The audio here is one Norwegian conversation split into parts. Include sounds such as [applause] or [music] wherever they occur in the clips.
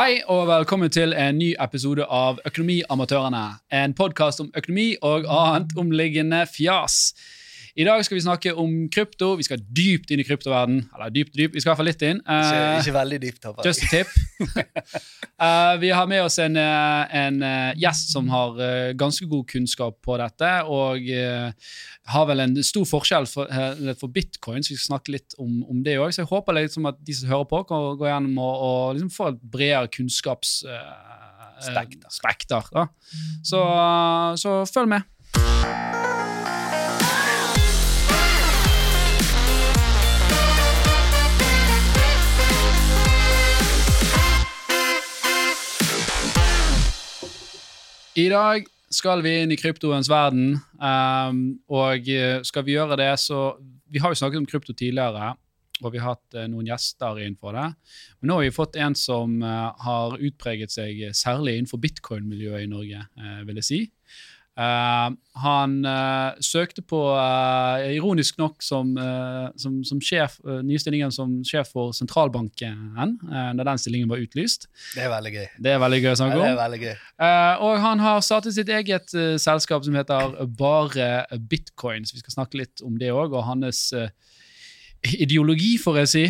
Hei og velkommen til en ny episode av Økonomiamatørene. En podkast om økonomi og annet omliggende fjas. I dag skal vi snakke om krypto. Vi skal dypt inn i kryptoverden. Eller dypt, dypt. Vi skal i hvert fall litt inn. Ikke, Eh, ikke veldig dypt. håper. Just a tip. uh, [laughs] vi har med oss en, eh, en gjest som har ganske god kunnskap på dette, og uh, har vel en stor forskjell for, for bitcoin, så vi skal snakke litt om, om det òg. Så jeg håper liksom at de som hører på, kan gå gjennom og, og liksom få et bredere kunnskaps... Spekter. spekter. Så, så følg med. I dag skal vi inn i kryptoens verden, um, og eh, skal vi gjøre det, så Vi har jo snakket om krypto tidligere, og vi har hatt uh, noen gjester innenfor det. Men nå har vi fått en som uh, har utpreget seg særlig innenfor bitcoin-miljøet i Norge, uh, vil jeg si. Eh, han uh, søkte på, uh, ironisk nok, som, som, som sjef, nye stillingen som sjef for sentralbanken da den stillingen var utlyst. Det er veldig gøy. Det er veldig gøy å Ja, snakke det om. Eh, og han har startet sitt eget selskap som heter Bare Bitcoin. Så vi skal snakke litt om det òg, og hans ideologi, får jeg si,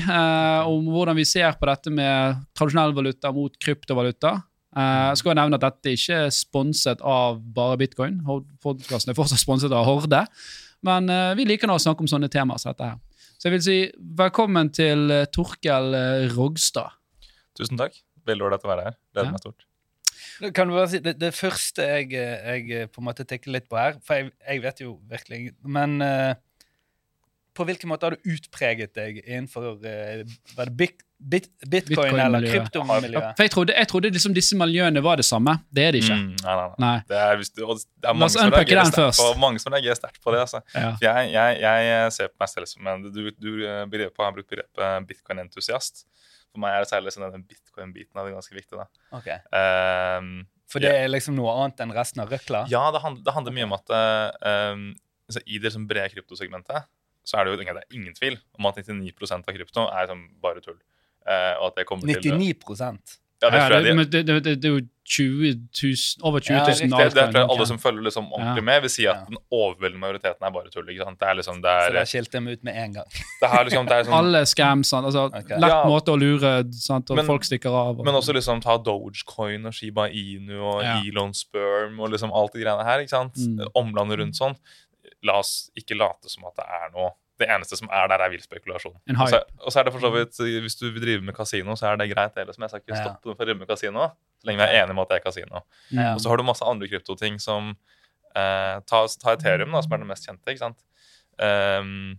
om hvordan vi ser på dette med tradisjonell valuta mot kryptovaluta. Uh, skal jeg nevne at dette ikke er sponset av bare bitcoin. Podkasten er fortsatt sponset av Horde. Men uh, vi liker nå å snakke om sånne temaer som dette her. Så jeg vil si velkommen til eh, Torkel eh, Rogstad. Tusen takk. Veldig ålreit å være her. Gleder Ja. meg stort. Kan du bare si, det, det første jeg, eh, jeg eh, på en måte tenker litt på her For jeg, jeg vet jo virkelig Men eh, på hvilken måte har du utpreget deg innenfor eh, var det bit, bitcoin, bitcoin eller kryptomiljøet? Jeg trodde, jeg trodde liksom disse miljøene var det samme. Det er det ikke. Mm, nei, nei, nei. Det er, hvis du, det er mange som reagerer sterkt på, mange som reagerer sterkt på det. Altså. Ja. Jeg, jeg, jeg ser på meg selv som en Du, du eh, begrepet, har brukt begrepet bitcoin-entusiast. For meg er det særlig sånn den bitcoin-biten av det ganske viktig. da. Okay. Um, For det er liksom noe annet enn resten av røkla? ja, det handler, det handler mye om at um, altså, i det liksom brede kryptosegmentet så er det jo det er ingen tvil om at 99% av krypto er liksom bare tull. Eh, og at jeg kommer til 99 Ja, det tror jeg det, de, men det, det, det, det er jo 20 000, over 20 Ja, 000 riktig. det, det tror jeg alle som følger liksom ordentlig Ja. med, vil si at Ja. den overveldende majoriteten er bare tull. ikke sant? Det er liksom, det Så er, da skilte jeg meg ut med en gang. det her, liksom, det er sånn, Alle scams. sant? Altså, okay. Lett Ja. måte å lure, sant? og Men- folk stikker av. Og, Men også liksom ta Dogecoin og Shiba Inu og Ja. Elon Sperm og liksom alt de greiene her. ikke sant? Mm. Omlandet rundt sånn. La oss ikke late som at det er noe Det eneste som er der, er vill spekulasjon. Og så, og så er det for så vidt, Hvis du vil drive med kasino, så er det greit. det, liksom. Jeg skal ikke Ja. stoppe for å med kasino, så lenge vi er enige om at det er kasino. Ja. Og så har du masse andre kryptoting som eh, ta, ta Ethereum, da, som er det mest kjente. ikke sant? Um,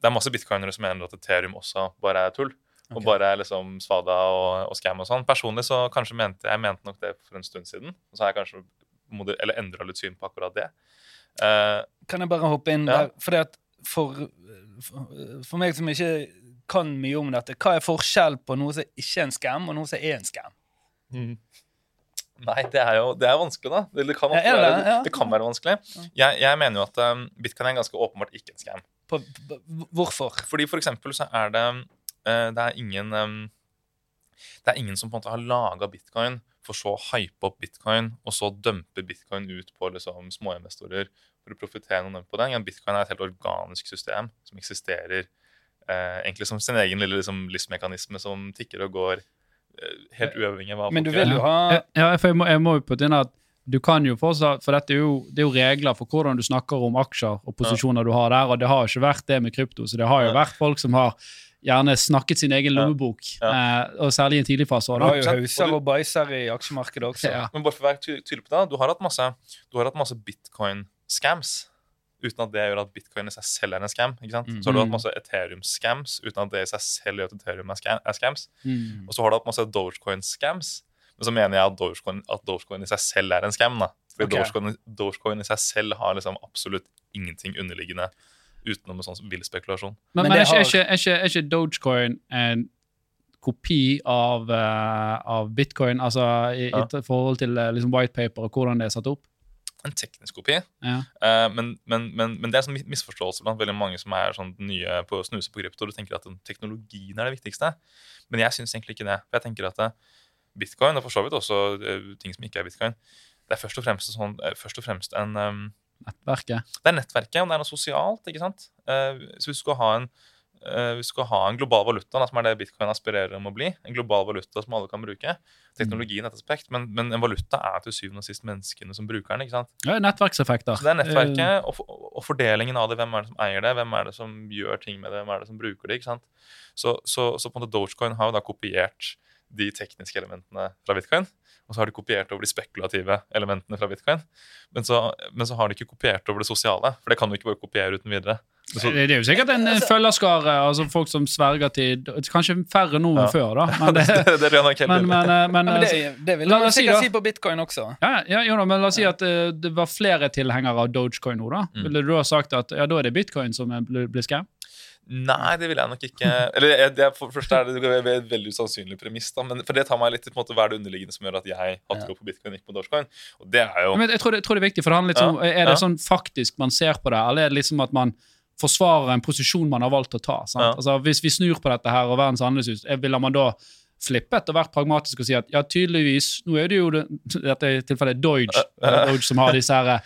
det er masse bitcoinere som mener at Ethereum også bare er tull. Og bare liksom svada og, og scam og sånn. Personlig så kanskje mente jeg mente nok det for en stund siden. Og så har jeg kanskje eller endra litt syn på akkurat det. Uh, Kan jeg bare hoppe inn Ja. der? Fordi at for, for, meg som ikke kan mye om dette, hva er forskjell på noe som ikke er en skam, og noe som er en scam? Nei, det er jo det er vanskelig, da. Det, det, kan, Ja, ofte det? være, det, Ja. det kan være vanskelig. Jeg, jeg mener jo at um, bitcoin er ganske åpenbart ikke en scam. På, på, hvorfor? Fordi for eksempel så er det uh, Det er ingen um, Det er ingen som på en måte har laga bitcoin for så å hype opp bitcoin, og så dumpe bitcoin ut på liksom småinvestorer for å profitere noe på det. Bitcoin er et helt organisk system som eksisterer eh, egentlig som sin egen lille liksom, livsmekanisme som tikker og går eh, helt uavhengig av hva Men du vil jo ha Ja, for jeg må, jeg må jo putte inn at du kan jo fortsatt, for dette er jo, det er jo regler for hvordan du snakker om aksjer og posisjoner du har der, og det har ikke vært det med krypto, så det har jo Ja. vært folk som har gjerne snakket sin egen Ja. lommebok, Ja. eh, og særlig i en tidlig fase. Du har jo hauser og bæsjer i aksjemarkedet også. Ja. Men bare for å være tydelig på det, du har hatt masse, du har hatt masse bitcoin-scams uten at det gjør at bitcoin i seg selv er en scam. ikke sant? Mm. Så har du hatt masse Ethereum-scams uten at det i seg selv gjør at Ethereum er, scam, er scams. Mm. Og så har du hatt masse Dogecoin-scams. Men så mener jeg at Dogecoin, at Dogecoin i seg selv er en scam. da. Fordi okay. Dogecoin, Dogecoin i seg selv har liksom absolutt ingenting underliggende utenom en sånn vill spekulasjon. Men, Men men, er, ikke, er, ikke, er, ikke, er ikke Dogecoin en kopi av, uh, av bitcoin, altså i, Ja. i forhold til uh, liksom whitepaper og hvordan det er satt opp? En teknisk kopi. Ja. Uh, men, men, men, men det er en sånn misforståelse blant veldig mange som er sånn nye på å snuse på krypto. Du tenker at teknologien er det viktigste. Men jeg syns egentlig ikke det. For jeg tenker at bitcoin, og for så vidt også uh, ting som ikke er bitcoin, det er først og fremst, sånn, uh, først og fremst en um, Nettverket. Det er nettverket, og det er noe sosialt. ikke sant? Eh, så hvis du skal ha en, eh, du skal ha en global valuta, som er det bitcoin aspirerer om å bli, en global valuta som alle kan bruke, teknologien er et aspekt, men, men en valuta er til syvende og sist menneskene som bruker den. ikke sant? Ja, nettverkseffekter. Så det er nettverket og, for- og fordelingen av det. Hvem er det som eier det? Hvem er det som gjør ting med det? Hvem er det som bruker det? ikke sant? Så, så, så på en måte Dogecoin har jo da kopiert de tekniske elementene fra bitcoin. Og så har de kopiert over de spekulative elementene fra bitcoin. Men så, men så har de ikke kopiert over det sosiale, for det kan du ikke bare kopiere uten videre. Så, Det er jo sikkert en altså, følgerskare, altså folk som sverger til Kanskje færre nå enn Ja. før, da. [laughs] Men, det, det, det nok men, men, eh, men, Ja, eh, det, det vil jeg man oss si sikkert si på bitcoin også. Ja, ja, jo men La oss si at eh, det var flere tilhengere av Dogecoin nå. da. Mm. Ville du da sagt at ja, da er det bitcoin som blir scam? Nei, det vil jeg nok ikke. Eller jeg- jeg, For det er det et veldig usannsynlig premiss, da, men for det tar meg litt til på måte, hva er det underliggende som gjør at jeg har tro på bitcoin og ikke på Dogecoin. Og det er jo Men jeg tror, det, jeg tror det er viktig, for det handler litt om, Er det Ja. sånn faktisk man ser på det, eller er det liksom at man forsvarer en posisjon man har valgt å ta? sant? Ja. Altså, Hvis vi snur på dette her, og Verdens handelshus, eh, vil man da flippet og vært pragmatisk og si at ja, tydeligvis Nå er det jo det, dette er i tilfellet Doge, Doge som har disse her,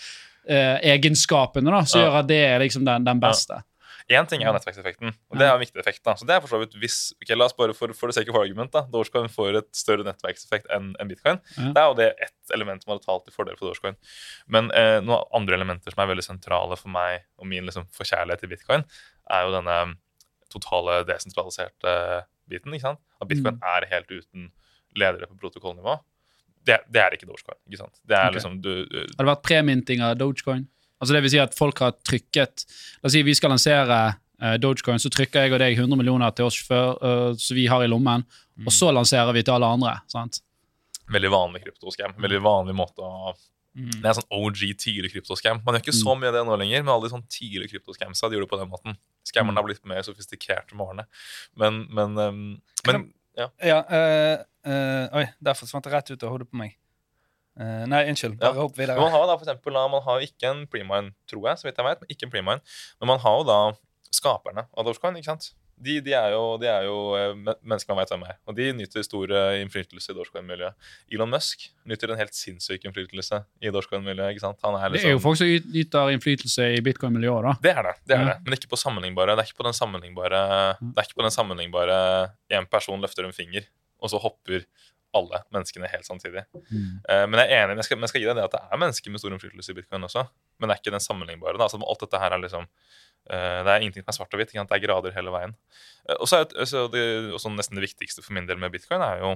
eh, egenskapene da, som Ja. gjør at det er liksom den, den beste. Én ting er jo nettverkseffekten, og det er en viktig effekt. da. Så det er for så vidt hvis, ok, La oss bare for, for the sake of argument, da, Dogecoin får et større nettverkseffekt enn en bitcoin. Ja. Det er jo det ett element som hadde talt til fordel for Dogecoin. Men eh, noen andre elementer som er veldig sentrale for meg og min liksom, forkjærlighet til bitcoin, er jo denne um, totale desentraliserte biten. ikke sant? At bitcoin Mm. er helt uten ledere på protokollnivå. Det, det er ikke Dogecoin. ikke sant? Det er okay. liksom, du, du, Har det vært preminting av Dogecoin? Altså det vil si at folk har trykket La oss si vi skal lansere uh, Dogecoin, så trykker jeg og deg 100 millioner til oss før, uh, som vi har i lommen, Mm. og så lanserer vi til alle andre. sant? Veldig vanlig kryptoskam. Veldig vanlig måte å Mm. Det er sånn OG tidlig kryptoskam. Man gjør ikke så mye av det nå lenger, men alle de sånn tidlige kryptoskamsa de gjorde det på den måten. Scammerne har blitt mer sofistikerte med årene. Men, men, um, men ja. Ja, eh, eh, Oi, der forsvant det rett ut av hodet på meg. Eh, nei, unnskyld. Bare Ja. hopp videre. man har da for eksempel, da, man har ikke en premine, tror jeg, så vidt jeg vet, men ikke en premine. Men man har jo da skaperne av Dogecoin, ikke sant? De, de er jo, de er jo eh, mennesker man vet hvem er, og de nyter stor eh, innflytelse i Dogecoin-miljøet. Elon Musk nyter en helt sinnssyk innflytelse i Dogecoin-miljøet. ikke sant? Han er Det er jo liksom... folk som yt- yter innflytelse i bitcoin-miljøet. da. Det er det, det er Ja. det, men ikke på sammenlignbare. Det er ikke på den sammenlignbare Det er ikke på den sammenlignbare En person løfter en finger, og så hopper alle menneskene helt samtidig. Eh, men jeg er enig, men jeg skal, men jeg skal gi deg det at det er mennesker med stor innflytelse i bitcoin også, men det er ikke den sammenlignbare. Da. Altså, alt dette her er liksom uh, Det er ingenting som er svart og hvitt. Det er grader hele veien. Uh, og så er det, så det også nesten det viktigste for min del med bitcoin er jo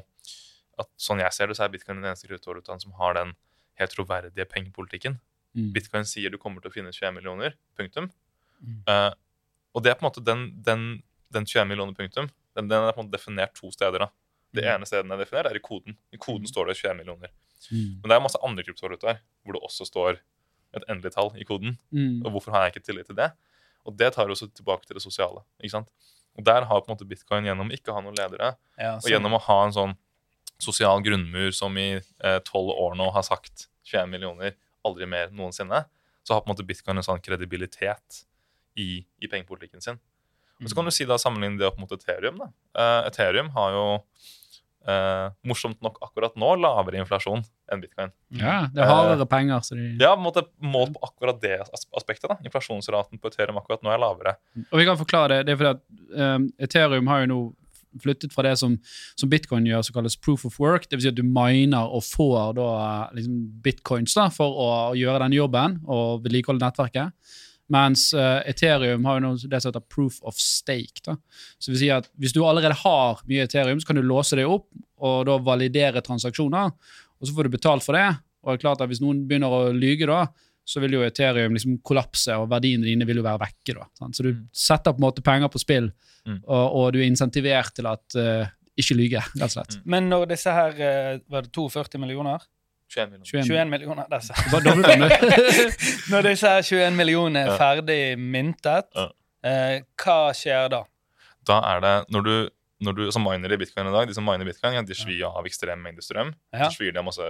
at sånn jeg ser det, så er bitcoin den eneste kryptovalutaen som har den helt troverdige pengepolitikken. Mm. Bitcoin sier du kommer til å finne 21 millioner, punktum. Mm. Og det er på en måte den, den, den 21 millioner punktum, den, den er på en måte definert to steder. da. Det Mm. ene stedet den er definert, er i koden. I koden står det 21 millioner. Mm. Men det er masse andre kryptovalutaer hvor det også står et endelig tall i koden. Mm. Og hvorfor har jeg ikke tillit til det? Og det tar også tilbake til det sosiale. ikke sant? Og der har på en måte bitcoin gjennom ikke å ha noen ledere, Ja, og sånn. gjennom å ha en sånn sosial grunnmur som i tolv år nå har sagt 21 millioner, aldri mer noensinne, så har på en måte bitcoin en sånn kredibilitet i, i pengepolitikken sin. Og så kan du si da sammenligne det opp mot Ethereum. da. Eh, Ethereum har jo eh, morsomt nok akkurat nå lavere inflasjon enn bitcoin. Ja, det er hardere penger. så de... Ja, på en måte målt på akkurat det aspektet. da. Inflasjonsraten på Ethereum akkurat nå er lavere. Og vi kan forklare det. Det er fordi at um, Ethereum har jo nå flyttet fra det som, som bitcoin gjør, som kalles proof of work. Det vil si at du miner og får da liksom bitcoins da, for å gjøre den jobben og vedlikeholde nettverket. Mens uh, Ethereum har jo noe, det som heter proof of stake. da. Så vil si at Hvis du allerede har mye Ethereum, så kan du låse det opp og da validere transaksjoner. Og så får du betalt for det. Og det er klart at Hvis noen begynner å lyge, da, så vil jo Ethereum liksom kollapse, og verdiene dine vil jo være vekke. da. sant? Så du setter på en måte penger på spill, Mm. og, og du er insentivert til at uh, ikke lyge, rett og slett. Mm. Men når disse her eh, Var det 42 millioner? 21 millioner. 21. 21 millioner, du. [laughs] Når disse 21 millioner er Ja. ferdig myntet, eh, hva skjer da? Da er det når du, når du som miner i bitcoin i dag, de som miner bitcoin, ja, de svir av ekstrem mengde strøm. Ja. De svir de av masse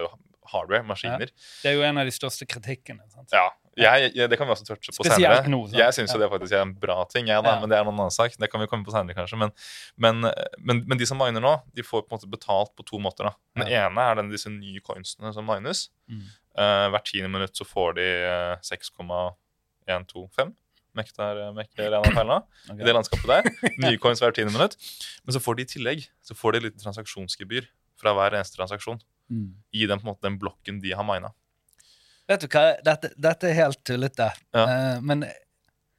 hardware, maskiner. Det er jo en av de største kritikkene. sant? Ja, jeg, jeg, Det kan vi også touche på senere. nå. Jeg syns Ja. det faktisk er en bra ting, jeg, da, Ja. men det er en annen sak. Det kan vi komme på senere, kanskje. Men, men, men, men de som miner nå, de får på en måte betalt på to måter. da. Den ene er den, disse nye coinsene som mines. Mm. Uh, hvert tiende minutt så får de uh, 6,125 mektar mekker en av feilene [clears throat] Ok. i det landskapet der. [laughs] Nye coins hvert tiende minutt. Men så får de i tillegg så får de et lite transaksjonsgebyr fra hver eneste transaksjon Mm. i den, måte, den blokken de har mina. Vet du hva, dette, dette er helt tullete. Ja. uh, men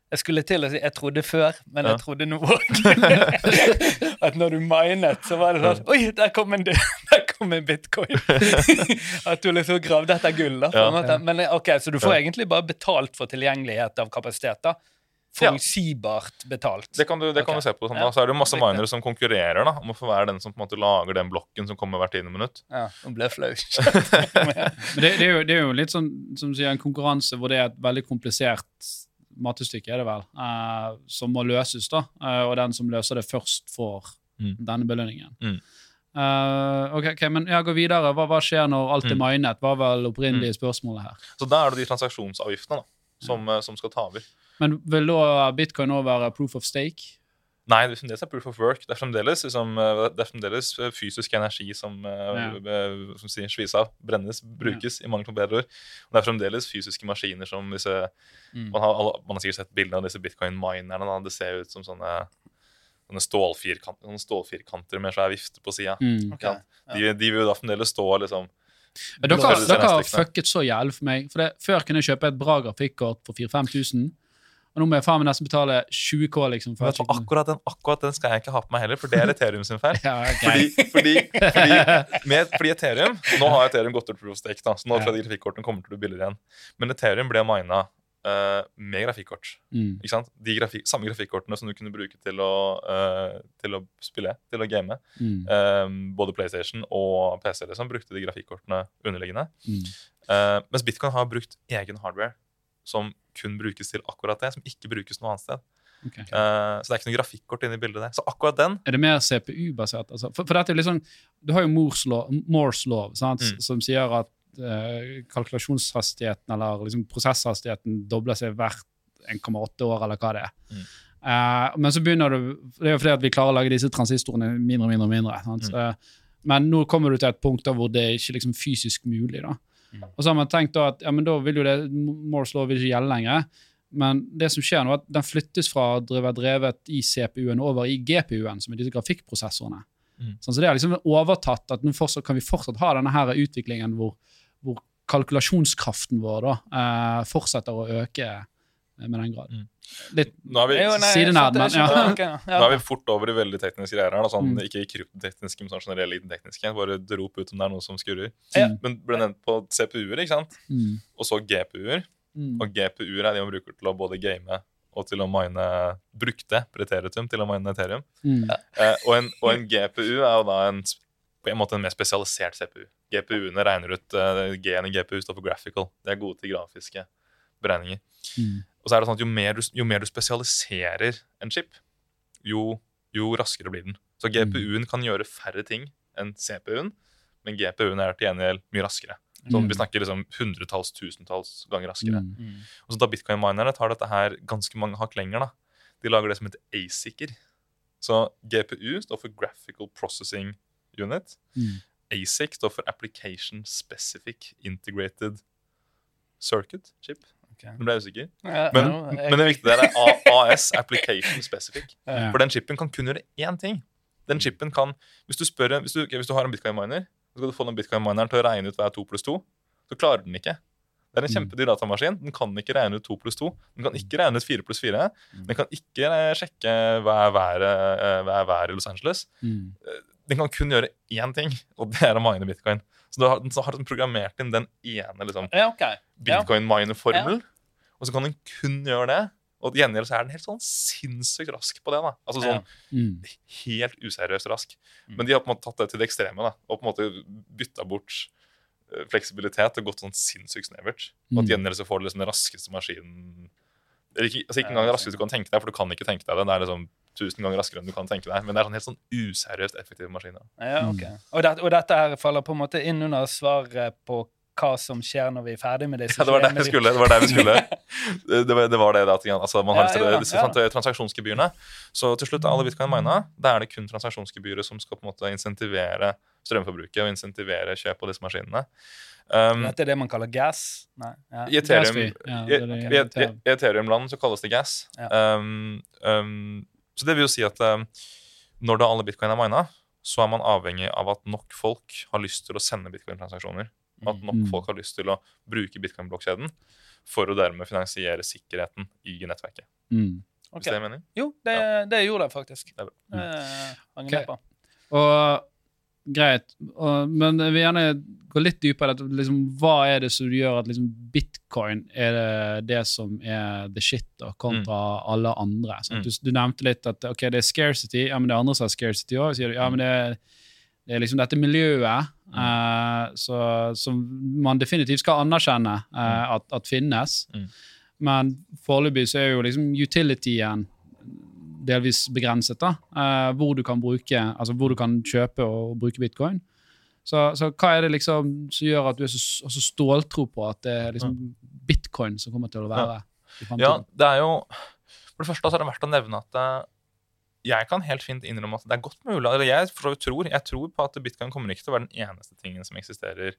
jeg skulle til å si jeg trodde før, men Ja. jeg trodde nå òg. [laughs] At når du minet, så var det sånn Oi, der kom en, [laughs] der kom en bitcoin! [laughs] At du liksom gravde etter gull. da, Ja. Men eh, ok, Så du får egentlig bare betalt for tilgjengelighet av kapasitet? da? Ja. Betalt. Det kan du, det kan du se på. Sånn, Ja. da. Så er det jo masse minere som konkurrerer da, om å få være den som på en måte lager den blokken som kommer hvert tiende minutt. Ja, Nå ble flau. [laughs] Men det, det, er jo, det er jo litt sånn som sier, en konkurranse hvor det er et veldig komplisert mattestykke, er det vel, uh, som må løses. da, uh, Og den som løser det først, får Mm. denne belønningen. Mm. Uh, ok, okay, Men jeg går videre. Hva, hva skjer når alt er Mm. minet? Var vel opprinnelige spørsmålet her. Så da er det de transaksjonsavgiftene da, som, som skal ta over. Men vil da bitcoin nå være proof of stake? Nei, det er fremdeles proof of work. Det er fremdeles, liksom, eh, det er fremdeles eh, fysisk energi som, eh, eh, som sier, svis av, brennes, brukes, i mangel på bedre ord. Og det er fremdeles fysiske maskiner som disse Mm. man, har, man har sikkert sett bildene av disse bitcoin-minerne. Det ser ut som sånne, sånne, stålfirkant, sånne stålfirkanter med svær vifte på sida. Mm. Ok, De, de vil jo da fremdeles stå liksom Dere, dere har fucket så jævlig for meg. For det, Før kunne jeg kjøpe et bra grafikkort for 4000-5000. Og nå må jeg faen meg nesten betale 20K. liksom. For jeg- akkurat, den, akkurat den skal jeg ikke ha på meg heller, for det er Ethereum sin feil. [laughs] ja, okay. Fordi, fordi, fordi, [laughs] med, fordi Ethereum Nå har Ethereum gått of stake, da, så nå tror jeg de grafikkortene kommer til å bli billigere igjen. Men Ethereum ble mina uh, med grafikkort. Mm. Ikke sant? De grafik, samme grafikkortene som du kunne bruke til å, uh, til å spille, til å game. Mm. Um, både PlayStation og PC liksom, brukte de grafikkortene underliggende. Mm. Uh, mens Bitcoin har brukt egen hardware som kun brukes til akkurat det, som ikke brukes noe annet sted. Okay. Uh, så det er ikke noe grafikkort inne i bildet der. Så akkurat den Er det mer CPU-basert? Altså? For, for dette er liksom, Du har jo Moores lov, Moores lov sant? Mm. som sier at uh, kalkulasjonshastigheten eller liksom prosesshastigheten dobler seg hvert 1,8 år, eller hva det er. Mm. Uh, men så begynner du Det er jo fordi at vi klarer å lage disse transistorene mindre og mindre. mindre sant? Mm. Men nå kommer du til et punkt da hvor det er ikke liksom fysisk mulig. da. Mm. Og så har man tenkt da at ja, men da vil jo det, Moores lov ikke gjelde lenger. Men det som skjer nå, er at den flyttes fra å være drevet i CPU-en over i GPU-en, som er disse grafikkprosessorene. Mm. Sånn, så det er liksom overtatt at nå fortsatt, kan vi fortsatt ha denne her utviklingen hvor, hvor kalkulasjonskraften vår da, eh, fortsetter å øke med den grad. Mm. Litt Nå er vi, Sidenerd, men- ja. nå er vi fort over i veldig tekniske greier her. Sånn, Mm. Ikke kryptotekniske, men sånn generelle tekniske. Bare rop ut om det er noe som skurrer. Mm. Men ble nevnt på CPU-er, ikke sant? mm, og så GPU-er. mm, Og GPU-er er de man bruker til å både game og til å mine brukte preteritum til å mine Ethereum. mm, Eh, og, en, og en GPU er jo da en, på en måte en mer spesialisert CPU. GPU-ene regner ut uh, G-en i GPU står for graphical. Det er gode til grafiske beregninger. mm. Og så er det sånn at jo mer du, jo mer du spesialiserer en chip, jo, jo raskere blir den. Så GPU-en kan gjøre færre ting enn CPU-en, men GPU-en er til gjengjeld mye raskere. Sånn, Mm. Vi snakker liksom hundretalls, tusentalls ganger raskere. Mm. Mm. Og så da Bitcoin-minerne tar dette her ganske mange hakk lenger. da. De lager det som heter ASIC-er. Så GPU står for Graphical Processing Unit. Mm. ASIC står for Application Specific Integrated Circuit Chip. Ok. Nå ble jeg usikker. Ja, Men, ja, jeg- men det viktige der er AS, Application Specific. [laughs] Ja. For den chipen kan kun gjøre én ting. Den chipen kan, Hvis du spør, hvis du, okay, hvis du har en bitcoin-miner, så skal du få den bitcoin-mineren til å regne ut hva er 2 pluss 2. Så klarer den ikke. Det er en Mm. kjempedyr datamaskin. Den kan ikke regne ut 2 pluss 2. Den kan ikke regne ut 4 pluss 4. Den kan ikke eh, sjekke hva er været, eh, hva er været i Los Angeles. Mm. Den kan kun gjøre én ting, og det er å mine bitcoin. Så har så har den programmert inn den ene liksom, Ja, ok. Ja. og så kan den kun gjøre det. Og til gjengjeld så er den helt sånn sinnssykt rask på det. da. Altså sånn Mm. helt useriøst rask. Mm. Men de har på en måte tatt det til det ekstreme da, og på en måte bytta bort eh, fleksibilitet og gått sånn sinnssykt snevert. Og til gjengjeld så får du liksom den raskeste maskinen Eller ikke, altså ikke engang raskest du kan tenke deg, for du kan ikke tenke deg det. Det er liksom tusen ganger raskere enn du kan tenke deg. Men det er sånn helt sånn useriøst effektive maskiner. Ja, ok. Og, det, og dette her faller på en måte inn under svaret på hva som skjer når vi er ferdig med disse [laughs] Ja, det var der vi skulle. Det var der vi skulle. [laughs] Det var det, var det at altså, man har Ja, disse, ja. transaksjonsgebyrene. Så til slutt er alle bitcoin mina. Da er det kun transaksjonsgebyret som skal på en måte insentivere strømforbruket og insentivere kjøp av disse maskinene. Um, Dette er det man kaller gas? Nei. Ja. I Ethereum, Gasfee, ja, Ethereum. Ethereum-land så kalles det gas. Ja. Um, um, så det vil jo si at um, når da alle bitcoin er mina, så er man avhengig av at nok folk har lyst til å sende bitcoin-transaksjoner. At nok Mm. folk har lyst til å bruke bitcoin-blokkjeden for å dermed finansiere sikkerheten i nettverket. Mm. Ok. Hvis det er mening? Jo, det, det gjorde det faktisk. Det er bra. Eh, hang Ok. på. Og greit, og, men jeg vil gjerne gå litt dypere. i dette, Liksom, hva er det som gjør at liksom, bitcoin er det, det som er the shit, da, kontra alle andre? sant? Mm. Du, du nevnte litt at okay, det er scarcity, ja, men det er andre som har scarcity òg. Ja, men det er, det er liksom dette miljøet eh, så, som man definitivt skal anerkjenne eh, at, at finnes. Mm. Men foreløpig så er jo liksom utilityen delvis begrenset, da, eh, hvor du kan bruke, altså hvor du kan kjøpe og bruke bitcoin. Så, så hva er det liksom som gjør at du er så, så ståltro på at det er liksom bitcoin som kommer til å være i Ja, det er jo For det første så er det verdt å nevne at jeg kan helt fint innrømme at det er godt mulig eller Jeg tror, jeg tror på at bitcoin kommer ikke til å være den eneste tingen som eksisterer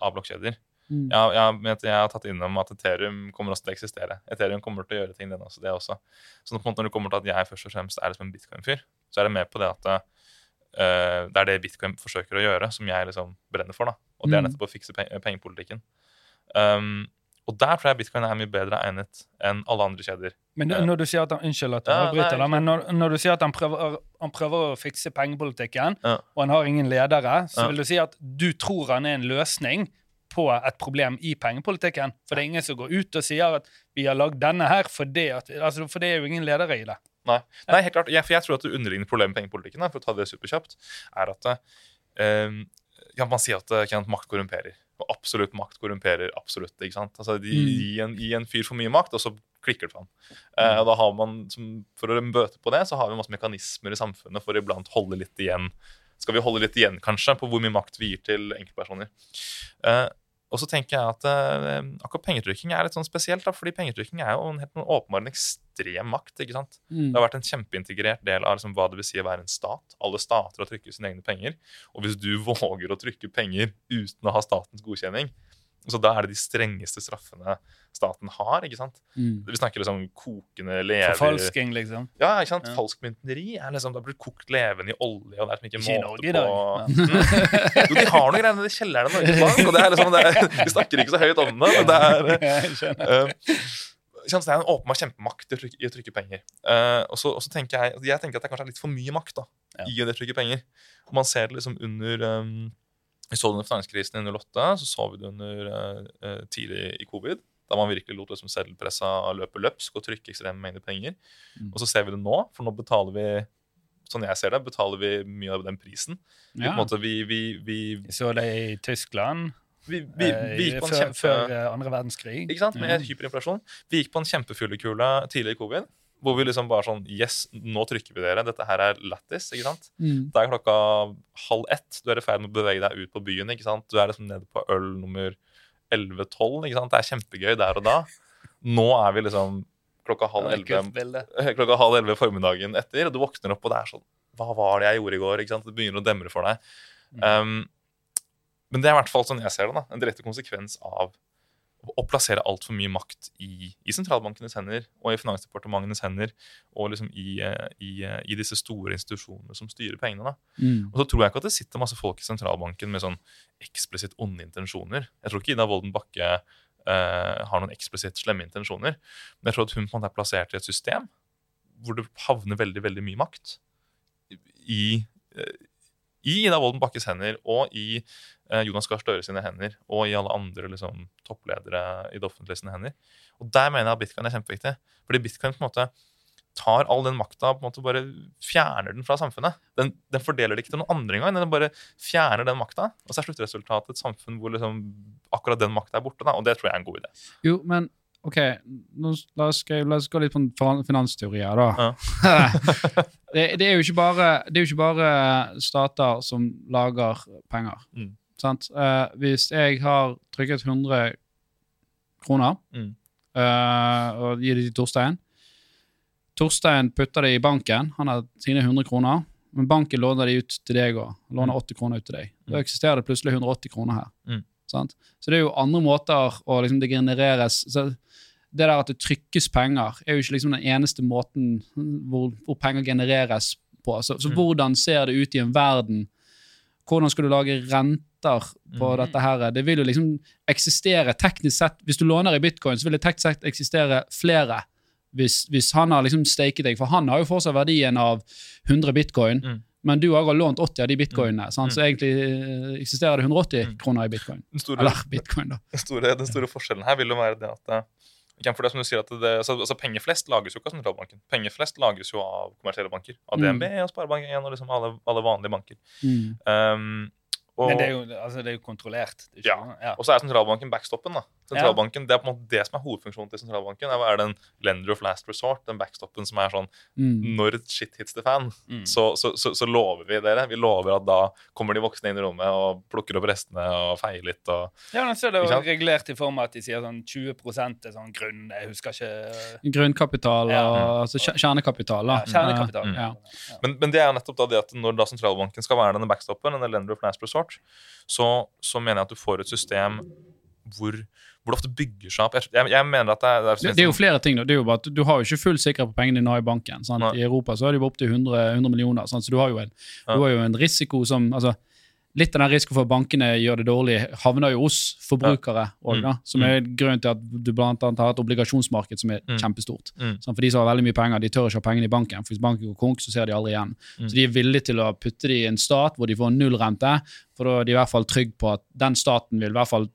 av blokkjeder. Mm. Jeg, jeg, jeg har tatt innom at Ethereum kommer også til å eksistere. Ethereum kommer til å gjøre ting, den også, det også. Så når det kommer til at jeg først og fremst er liksom en bitcoin-fyr, så er jeg med på det at uh, det er det bitcoin forsøker å gjøre, som jeg liksom brenner for. da. Og det er Mm. nettopp å fikse pe pengepolitikken. Um, og der tror jeg bitcoin er mye bedre egnet enn alle andre kjeder. Men Ja. når du sier at han, Unnskyld at jeg Ja, avbryter, nei, men når, når du sier at han prøver, han prøver å fikse pengepolitikken, Ja. og han har ingen ledere, så Ja. vil du si at du tror han er en løsning på et problem i pengepolitikken? For det er ingen som går ut og sier at vi har lagd denne her fordi at altså, For det er jo ingen ledere i det. Nei, Nei helt klart. Jeg, for jeg tror at det underliggende problemet med pengepolitikken, for å ta det superkjapt, er at eh, ja, man sier at uh, makt korrumperer. Og absolutt makt korrumperer absolutt. ikke sant? Altså, de, Mm. gi, en, gi en fyr for mye makt, og så klikker det for ham. Eh, og da har man, som, For å bøte på det, så har vi masse mekanismer i samfunnet for å iblant holde litt igjen. Skal vi holde litt igjen, kanskje, på hvor mye makt vi gir til enkeltpersoner. Eh, og så tenker jeg at eh, akkurat pengetrykking er litt sånn spesielt, da, fordi pengetrykking er jo en helt åpenbar en ekstrem makt. ikke sant? Mm. Det har vært en kjempeintegrert del av liksom hva det vil si å være en stat. Alle stater har trykket sine egne penger. Og hvis du [laughs] våger å trykke penger uten å ha statens godkjenning, så da er det de strengeste straffene staten har. ikke sant? Mm. Vi snakker liksom kokende lever Forfalsking, liksom. Ja, ikke sant? Ja. Falskmyntneri er liksom, det har blitt kokt levende i olje, og det er liksom ikke Ikke måte Norge i på dag. Mm. Jo, de har noen greier i kjelleren i Norges Bank, og det er liksom, det er, vi snakker ikke så høyt om det, men det er [laughs] Jeg skjønner. Eh, det er en åpenbar kjempemakt i å trykke, i å trykke penger. Uh, og, så, og så tenker jeg jeg tenker at det kanskje er litt for mye makt da, Ja. i å trykke penger. Og man ser det liksom under um, Vi så det under finanskrisen i 08, så så vi det under eh, tidlig i covid. Da man virkelig lot liksom seddelpressa løpe løpsk og trykke ekstreme mengder penger. Mm. Og så ser vi det nå, for nå betaler vi sånn jeg ser det, betaler vi mye av den prisen. Vi, Ja. måte, vi, vi, vi, så det i Tyskland vi, vi, eh, vi gikk på en kjempe... før andre verdenskrig. Ikke sant? Med hyperinflasjon. Vi gikk på en kjempefyllekule tidlig i covid. Hvor vi liksom bare sånn Yes, nå trykker vi dere. Dette her er lættis. ikke sant? Mm. Det er klokka halv ett. Du er i ferd med å bevege deg ut på byen. ikke sant? Du er liksom nede på øl nummer 11-12. ikke sant? Det er kjempegøy der og da. Nå er vi liksom klokka halv elleve [laughs] klokka halv elleve formiddagen etter, og du våkner opp, og det er sånn Hva var det jeg gjorde i går? ikke sant? Det begynner å demre for deg. Um, men det er i hvert fall sånn jeg ser det, da, en direkte konsekvens av å plassere altfor mye makt i, i sentralbankenes hender og i finansdepartementenes hender og liksom i, eh, i, eh, i disse store institusjonene som styrer pengene. Mm. Og så tror jeg ikke at det sitter masse folk i sentralbanken med sånn eksplisitt onde intensjoner. Jeg tror ikke Ida Wolden Bakke eh, har noen eksplisitt slemme intensjoner. Men jeg tror at hun på en måte er plassert i et system hvor det havner veldig veldig mye makt i, eh, i Ida Wolden Bakkes hender og i eh, Jonas Gahr Støre sine hender og i alle andre liksom, toppledere i det offentlige sine hender. Og der mener jeg at bitcoin er kjempeviktig. Fordi bitcoin på en måte tar all den makta måte bare fjerner den fra samfunnet. Den, den fordeler det ikke til noen andre engang. Den bare fjerner den makta. Og så er sluttresultatet et samfunn hvor liksom akkurat den makta er borte. Da, og det tror jeg er en god idé. Jo, men OK, la, oss, la oss gå litt på fin- finansteorier, da. [laughs] det, det, er jo ikke bare, det er jo ikke bare stater som lager penger. Mm. Sant? Uh, hvis jeg har trykket 100 kroner Mm. uh, og gir det til Torstein Torstein putter det i banken. Han har sine 100 kroner. Men banken låner de ut til deg òg. Låner 80 kroner ut til deg. Da Mm. eksisterer det plutselig 180 kroner her. Mm. Sant? Så det er jo andre måter å liksom det genereres så Det der at det trykkes penger, er jo ikke liksom den eneste måten hvor, hvor penger genereres på. Så, så Mm. hvordan ser det ut i en verden? Hvordan skal du lage renter på Mm. dette her? Det vil jo liksom eksistere teknisk sett Hvis du låner i bitcoin, så vil det teknisk sett eksistere flere. Hvis, hvis han har liksom staket deg, for han har jo fortsatt verdien av 100 bitcoin, Mm. Men du har lånt 80 av de bitcoinene, sant? så egentlig eh, eksisterer det 180 Mm. kroner i bitcoin. Den store, Eller bitcoin, da. den, store, den store forskjellen her vil jo være det at eh, for det som du sier at det, altså, altså Penger flest lages jo ikke av sentralbanken. Penger flest lages jo av kommersielle banker. Av Mm. DNB og Sparebank1 og liksom alle, alle vanlige banker. Mm. Um, og, Men det er jo, altså, det er jo kontrollert. Det er Ja. ja. og så er sentralbanken backstoppen. da. Sentralbanken, Det er på en måte det som er hovedfunksjonen til sentralbanken. er er den lender of last resort, den backstoppen som er sånn Mm. Når shit hits the fan, Mm. så, så, så, så lover vi dere. Vi lover at da kommer de voksne inn i rommet og plukker opp restene og feier litt. og Ja, men så er det jo regulert i form av at de sier sånn 20 er sånn grunn Jeg husker ikke Grunnkapital Ja. og altså kjernekapital. Da. ja, Kjernekapital. Mm. Ja. Ja. Men, men det er jo nettopp da det at når da sentralbanken skal være denne backstoppen, denne lender of last resort, så, så mener jeg at du får et system hvor, hvor det ofte bygger seg opp Jeg, jeg, mener at det er, Det, det er jo flere ting. Da. Det er jo bare at Du har jo ikke full sikkerhet på pengene dine i banken. Sant? I Europa så er det jo opptil 100, 100 millioner. Sant? Så du har, jo en, Ja. du har jo en risiko som altså, Litt av den risikoen for at bankene gjør det dårlig, havner jo hos forbrukere. også, Mm. da, Som er grunnen til at du annet har et obligasjonsmarked som er Mm. kjempestort. Mm. For De som har veldig mye penger, de tør ikke ha pengene i banken. For Hvis banken går konk, så ser de aldri igjen. Mm. Så de er villige til å putte det i en stat hvor de får null rente, for da er de i hvert fall trygge på at den staten vil i hvert fall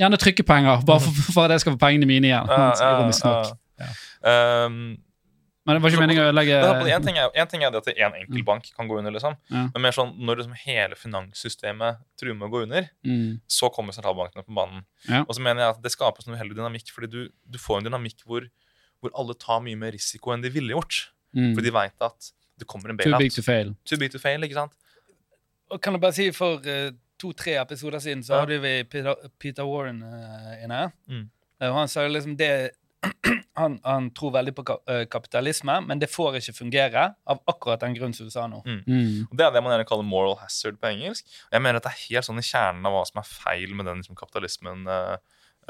gjerne trykke penger, bare for, for at jeg skal få pengene mine igjen. Ja. Um, Men det var ikke meningen å ødelegge en, ting er, en ting er det at en enkel bank kan gå under, liksom. Ja. Men mer sånn, når liksom hele finanssystemet truer med å gå under, mm. så kommer sentralbankene på banen. Ja. Og så mener jeg at det skapes noe uheldig dynamikk, fordi du, du får en dynamikk hvor, hvor alle tar mye mer risiko enn de ville gjort. Mm. For de veit at det kommer en bailout. Too big to fail. Too big to fail, ikke sant? Og kan jeg bare si, for eh, to-tre episoder siden så Ja. hadde vi Peter, Peter Warren uh, inne. Mm. Uh, han sa jo liksom det [clears throat] han, han tror veldig på ka eh, kapitalisme, men det får ikke fungere av akkurat den grunnen som du sa nå. Mm. Mm. Det er det man gjerne kaller moral hazard på engelsk. Jeg mener at det er helt sånn i kjernen av hva som er feil med den liksom, kapitalismen uh,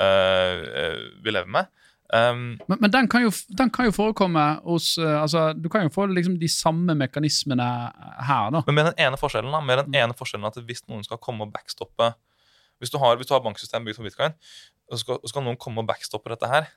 uh, eh, vi lever med. Um, Men, men den, kan jo, den kan jo forekomme hos eh, altså, Du kan jo få liksom de samme mekanismene her, da. men med den ene forskjellen da, med den ene forskjellen at hvis noen skal komme og backstoppe Hvis du har, hvis du har banksystem bygd for bitcoin, og så skal, og skal noen komme og backstoppe dette her,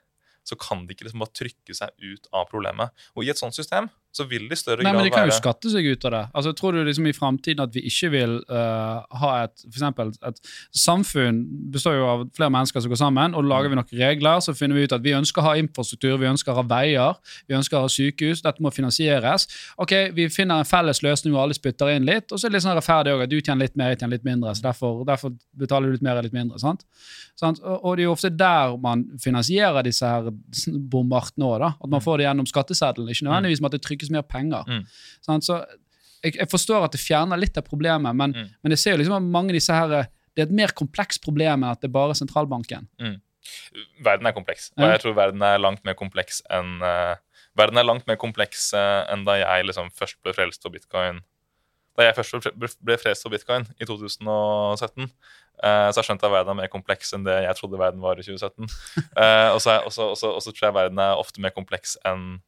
så kan de ikke liksom bare trykke seg ut av problemet. Og i et sånt system så vil det i større Nei, men De kan kan jo skatte seg ut av det. Altså, Tror du liksom i framtiden at vi ikke vil uh, ha et for eksempel, et samfunn består jo av flere mennesker som går sammen, og lager vi noen regler, så finner vi ut at vi ønsker å ha infrastruktur, vi ønsker å ha veier, vi ønsker å ha sykehus, dette må finansieres. Ok, Vi finner en felles løsning hvor alle spytter inn litt, og så er det litt sånn rettferdig òg at du tjener litt mer, jeg tjener litt mindre, så derfor, derfor betaler du litt mer og litt mindre. sant? sant? Og, og det er jo ofte der man finansierer disse her bombartene òg. At man får det gjennom skatteseddelen, ikke nødvendigvis med at det trykkes mer penger. Mm. Sånn, Så jeg, jeg forstår at det fjerner litt av problemet, men, Mm. men jeg ser jo liksom at mange av disse her det er et mer komplekst problem enn at det er bare sentralbanken. Verden er kompleks, og jeg tror verden er langt mer kompleks enn uh, Verden er langt mer kompleks uh, enn da jeg liksom først ble frelst for bitcoin. Da jeg først ble- frelst for bitcoin i 2017, eh, så har jeg skjønt at verden er mer kompleks enn det jeg trodde verden var i 2017. [laughs] Eh, og så er- og så- og så og så tror jeg verden er ofte mer kompleks enn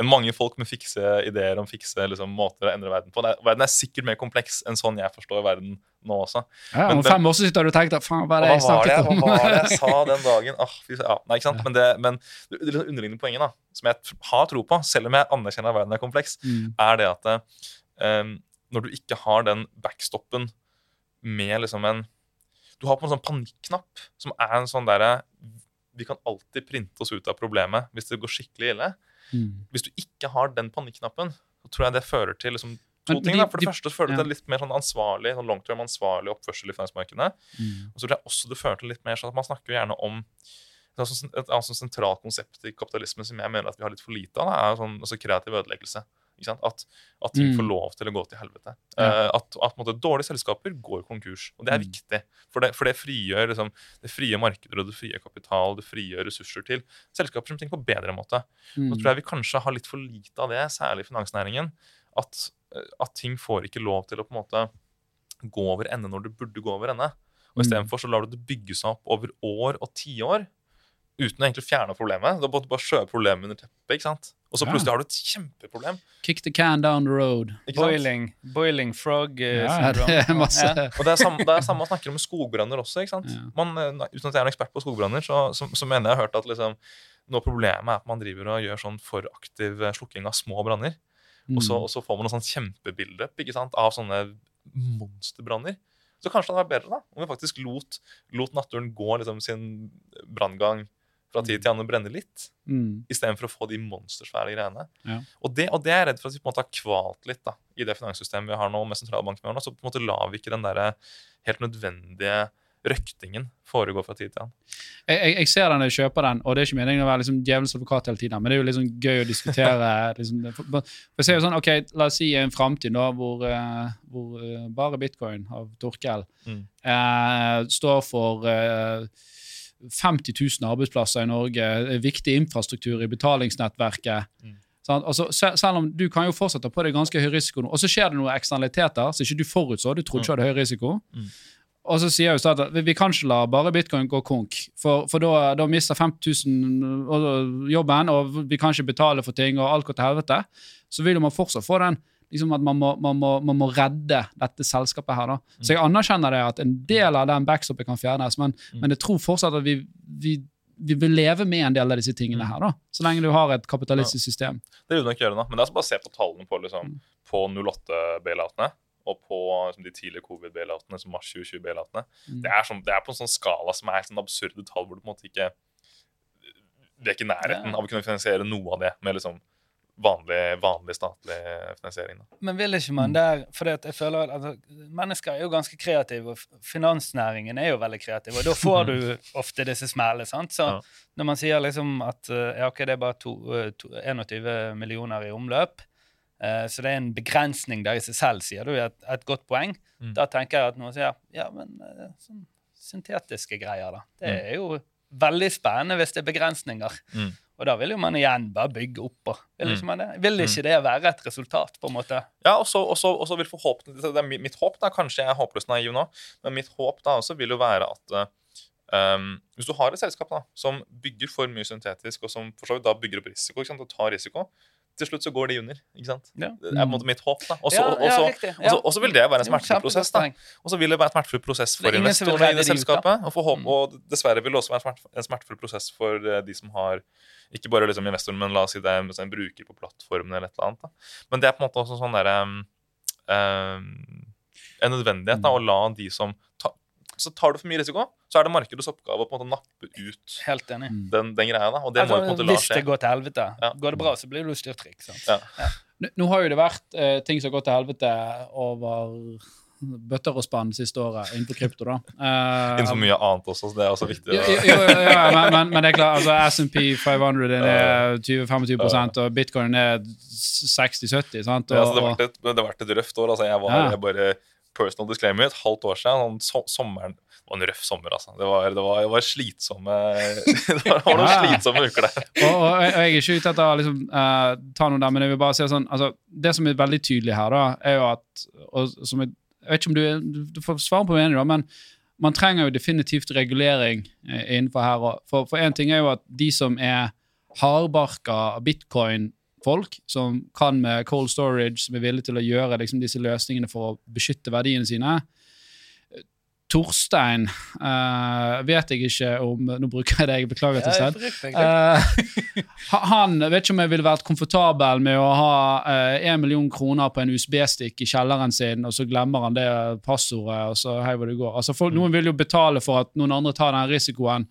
enn mange folk med fikse ideer om fikse liksom, måter å endre verden på. Er, verden er sikkert mer kompleks enn sånn jeg forstår verden nå også. Ja, Men- om fem år så sitter du og tenker faen, hva er det jeg snakket om? hva var det jeg sa den dagen? Ah, ja, nei, ikke sant? Men det, men det, det underliggende poenget, da, som jeg har tro på, selv om jeg anerkjenner at verden er kompleks, Mm. er det at um, når du ikke har den backstoppen med liksom en Du har på en sånn panikknapp som er en sånn derre Vi kan alltid printe oss ut av problemet hvis det går skikkelig ille. Mm. Hvis du ikke har den panikknappen, så tror jeg det fører til liksom to ting. da. For det de- første så fører det ja. til litt mer sånn ansvarlig sånn long term ansvarlig oppførsel i finansmarkedene. Mm. Og så tror jeg også det fører til litt mer sånn at man snakker jo gjerne om et annet sånn- sånn sentralt konsept i kapitalismen som jeg mener at vi har litt for lite av, da, er sånn, altså kreativ ødeleggelse. At, at ting Mm. får lov til å gå til helvete. Ja. Eh, at at på måte, dårlige selskaper går konkurs. Og det er Mm. viktig. For det, for det frigjør liksom, det frie markeder og det frie kapital det frigjør ressurser til selskaper som tenker på bedre måte. Mm. Nå tror jeg vi kanskje har litt for lite av det, særlig i finansnæringen. At, eh, at ting får ikke lov til å på en måte gå over ende når det burde gå over ende. Og Mm. Istedenfor så lar du det bygge seg opp over år og tiår uten å egentlig fjerne problemet. Da måtte du bare skjøve problemet under teppet. ikke sant? Og så Ja. plutselig har du et kjempeproblem. Kick the can down the road. Boiling, boiling frog eh, Ja, [laughs] det er masse Ja. Og det er samme, det er samme man snakker om skogbranner også. ikke sant? Ja. Man, eh, uten at jeg er en ekspert på skogbranner, så, så, så mener jeg har hørt at liksom, noe av problemet er at man driver og gjør sånn for aktiv eh, slukking av små branner. Og, så, Mm. og så får man noe sånn kjempebilde ikke sant, av sånne monsterbranner. Så kanskje det hadde vært bedre da, om vi faktisk lot, lot naturen gå liksom, sin branngang fra tid til annen brenne litt, Mm. istedenfor å få de monstersvære greiene. Ja. Og, det, og det er jeg redd for at vi på en måte har kvalt litt da, i det finanssystemet vi har nå, med sentralbanken vi har nå. Så på en måte lar vi ikke den der helt nødvendige røktingen foregå fra tid til annen. Jeg, jeg, jeg ser den jeg kjøper den, og det er ikke meningen å være liksom djevelens advokat hele tiden, men det er jo liksom gøy å diskutere. [laughs] liksom, for, for jeg jo sånn, ok, La oss si en framtid hvor, eh, hvor eh, bare bitcoin av Torkel Mm. eh, står for eh, 50 000 arbeidsplasser i Norge, eh, viktig infrastruktur i betalingsnettverket. Mm. Sant? Altså, se- selv om Du kan jo fortsette på det ganske høy risiko, nå, og så skjer det noen eksternaliteter som ikke du forutså. Du trodde ikke du hadde høy risiko. Mm. Og så sier jo staten at vi, vi kan ikke la bare bitcoin gå konk, for, for da, da mister 50 000 jobben, og vi kan ikke betale for ting, og alt går til helvete. Så vil man fortsatt få den liksom at man må, man, må, man må redde dette selskapet her. da. Så jeg anerkjenner det at en del av den backstoppet kan fjernes, men, Mm. men jeg tror fortsatt at vi, vi, vi vil leve med en del av disse tingene her, da. Så lenge du har et kapitalistisk system. Det vil du nok gjøre da. Men det er bare å se på tallene på, liksom, Mm. på 08-bailoutene og på liksom, de tidlige covid-bailoutene, som mars 2020-bailoutene. Mm. Det, sånn, det er på en sånn skala som er sånn absurde tall, hvor du på en måte ikke Vi er ikke i nærheten av å kunne finansiere noe av det med liksom vanlig, vanlig statlig finansiering. Da. Men vil ikke man Mm. der For at jeg føler at altså, Mennesker er jo ganske kreative, og finansnæringen er jo veldig kreativ. Og da får [laughs] du ofte disse smellene. Så Ja. når man sier liksom at eh, ja, ok, det er bare to, eh, to, 21 millioner i omløp, eh, så det er en begrensning der i seg selv, sier du, et, et godt poeng. Mm. Da tenker jeg at noen sier ja, men sånn syntetiske greier, da. Det Mm. er jo veldig spennende hvis det er begrensninger. Mm. Og da vil jo man igjen bare bygge opp. Vil, Mm. ikke man det? vil ikke det være et resultat, på en måte? Ja, og så vil forhåpentlig, det er Mitt håp, da, kanskje jeg er håpløst naiv nå, men mitt håp da også vil jo være at um, hvis du har et selskap da, som bygger for mye syntetisk, og som for så vidt da bygger opp risiko, og tar risiko, til slutt så går de under. ikke sant? Ja. Det er på en måte mitt håp. da. Og så- vil det være en smertefull prosess. da. Og så vil det være en smertefull prosess for investorene i det selskapet. Og, forhåp- Mm. og dessverre vil det også være en smertefull prosess for eh, de som har ikke bare liksom investoren, men la oss si det er en bruker på plattformen eller et eller annet. Da. Men det er på en måte også sånn derre um, um, En nødvendighet da, å la de som Så tar du for mye risiko, så er det markedets oppgave å på en måte nappe ut Helt enig. Mm. den, den greia. da, Og det må Altså, jo på en måte la hvis det går til helvete, Ja. går det bra, så blir du styrtrik. sant? Ja. Nå, nå har jo det vært uh, ting som har gått til helvete over bøtter og spann siste året innenfor krypto. da. Innen [laughs] Innenfor mye annet også, så det er også viktig. Jo, jo, jo, men, men, men det er klart, altså SMP 500 den er 20-25 og bitcoin er 60-70. sant? Ja, altså, det, Og, har vært et, det har vært et røft år. altså Jeg var Ja. jeg bare personal disclaimer et halvt år siden. Sånn, so sommeren Det var en røff sommer, altså. Det var, det var, det var slitsomme [laughs] Det var, noen Ja. slitsomme uker der. og, og, jeg jeg er ikke ute etter å liksom, uh, ta noe der, men jeg vil bare si sånn altså, Det som er veldig tydelig her, da, er jo at og, som jeg, jeg vet ikke om du, du, får svare på meningen, da, men man trenger jo definitivt regulering eh, innenfor her. For, én ting er jo at de som er hardbarka bitcoin-folk, som kan med cold storage, som er villige til å gjøre liksom, disse løsningene for å beskytte verdiene sine Torstein uh, vet jeg ikke om Nå bruker jeg deg, beklager. Eh, ha- han vet ikke om jeg ville vært komfortabel med å ha én million kroner på en USB-stikk i kjelleren sin, og så glemmer han det passordet, og så hei hvor det går. Altså, folk, Noen vil jo betale for at noen andre tar den risikoen.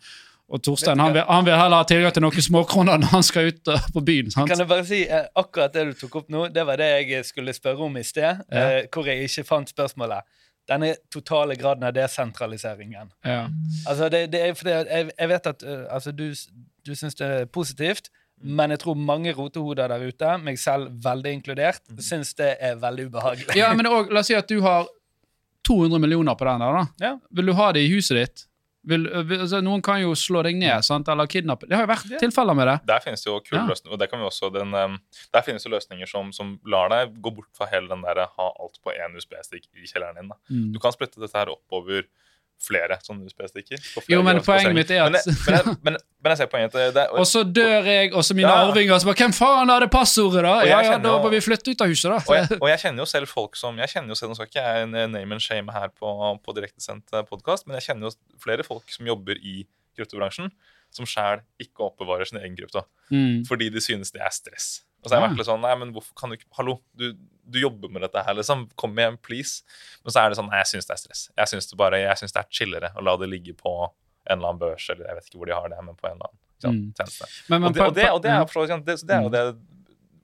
Og Torstein han vil, han vil heller ha tilgang til noen småkroner når han skal ut eh, på byen. sant? Kan jeg bare si, eh, Akkurat det du tok opp nå, det var det jeg skulle spørre om i sted. Ja. eh, hvor jeg ikke fant spørsmålet. Denne totale graden av desentraliseringen. Ja. Altså, det, det er fordi jeg, jeg vet at eh, altså, du, du syns det er positivt. Men jeg tror mange rotehoder der ute, meg selv veldig inkludert, syns det er veldig ubehagelig. Ja, men også, La oss si at du har 200 millioner på den der. da. Ja. Vil du ha det i huset ditt? Vil, altså, noen kan jo slå deg ned sant? eller kidnappe. Det har jo vært Ja. tilfeller med det. Der finnes det jo kule Ja. løsninger. og det kan vi også, den, der finnes jo løsninger som, som lar deg gå bort fra hele den der ha alt på én USB-stikk i kjelleren din. Mm. Du kan splitte dette her opp over flere sånne USB-stikker. Jo, men poenget mitt er at- men, men, jeg- men, men jeg ser poenget. til det, Og så dør jeg, og så mine Ja. arvinger. Så bare, Hvem faen hadde passordet, da? Ja, ja, Da må vi flytte ut av huset, da. og, jeg, og jeg kjenner jo selv folk som jeg kjenner jo selv, Nå skal ikke jeg name and shame her på, på direktesendt podkast, men jeg kjenner jo flere folk som jobber i kryptobransjen, som sjæl ikke oppbevarer sin egen krypto. Mm. Fordi de synes det er stress. Og så har jeg vært litt sånn Nei, men hvorfor kan du ikke Hallo, du, du jobber med dette her, liksom. Kom igjen, please. Men så er det sånn Nei, jeg syns det er stress. Jeg syns det bare Jeg synes det er chillere å la det ligge på en eller annen børs, eller jeg vet ikke hvor de har det, men på en eller annen Mm. tjeneste. Men, men Og det, og det, og det er jo vidt- det, er jo det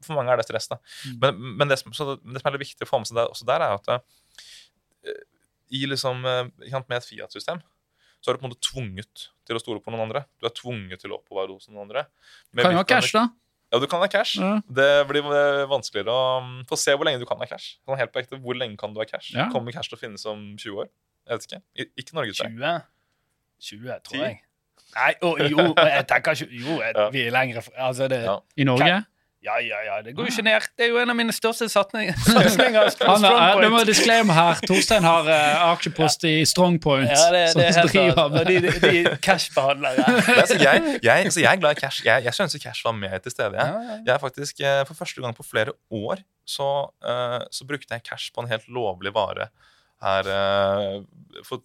For mange er det stress, da. Mm. Men, men det, som, så det, det som er litt viktig å få med seg der, også der, er at eh, i liksom, eh, med et Fiat-system så er du på en måte tvunget til å stole på noen andre. Du er tvunget til å oppbevare hos noen andre. Med Kan jo ha cash, da. Ja, du kan ha cash. Ja. Det blir vanskeligere å um, få se hvor lenge du kan ha cash. Sånn helt på ekte, Hvor lenge kan du ha cash? Ja. Kommer cash til å finnes om 20 år? Jeg vet ikke. I, ikke Norge, tror jeg. 20? 20, tror 10? jeg. Nei, å, jo, jeg tenker ikke Jo, jeg, Ja. vi er lengre fra Altså, det Ja. I Norge? Ja, ja, ja. Det går jo ikke ned. Det er jo en av mine største [laughs] satsinger. Han er, det må disclaimer her. Torstein har uh, aksjepost i Strongpoint. Ja, det, det er helt driver med- de, de, de cashbehandlere. [laughs] Ja, så jeg, jeg, så jeg er glad i cash. Jeg, jeg skulle ønske cash var med til stede. Jeg. Ja, ja. Jeg er faktisk, eh, For første gang på flere år så, uh, så brukte jeg cash på en helt lovlig vare her eh, for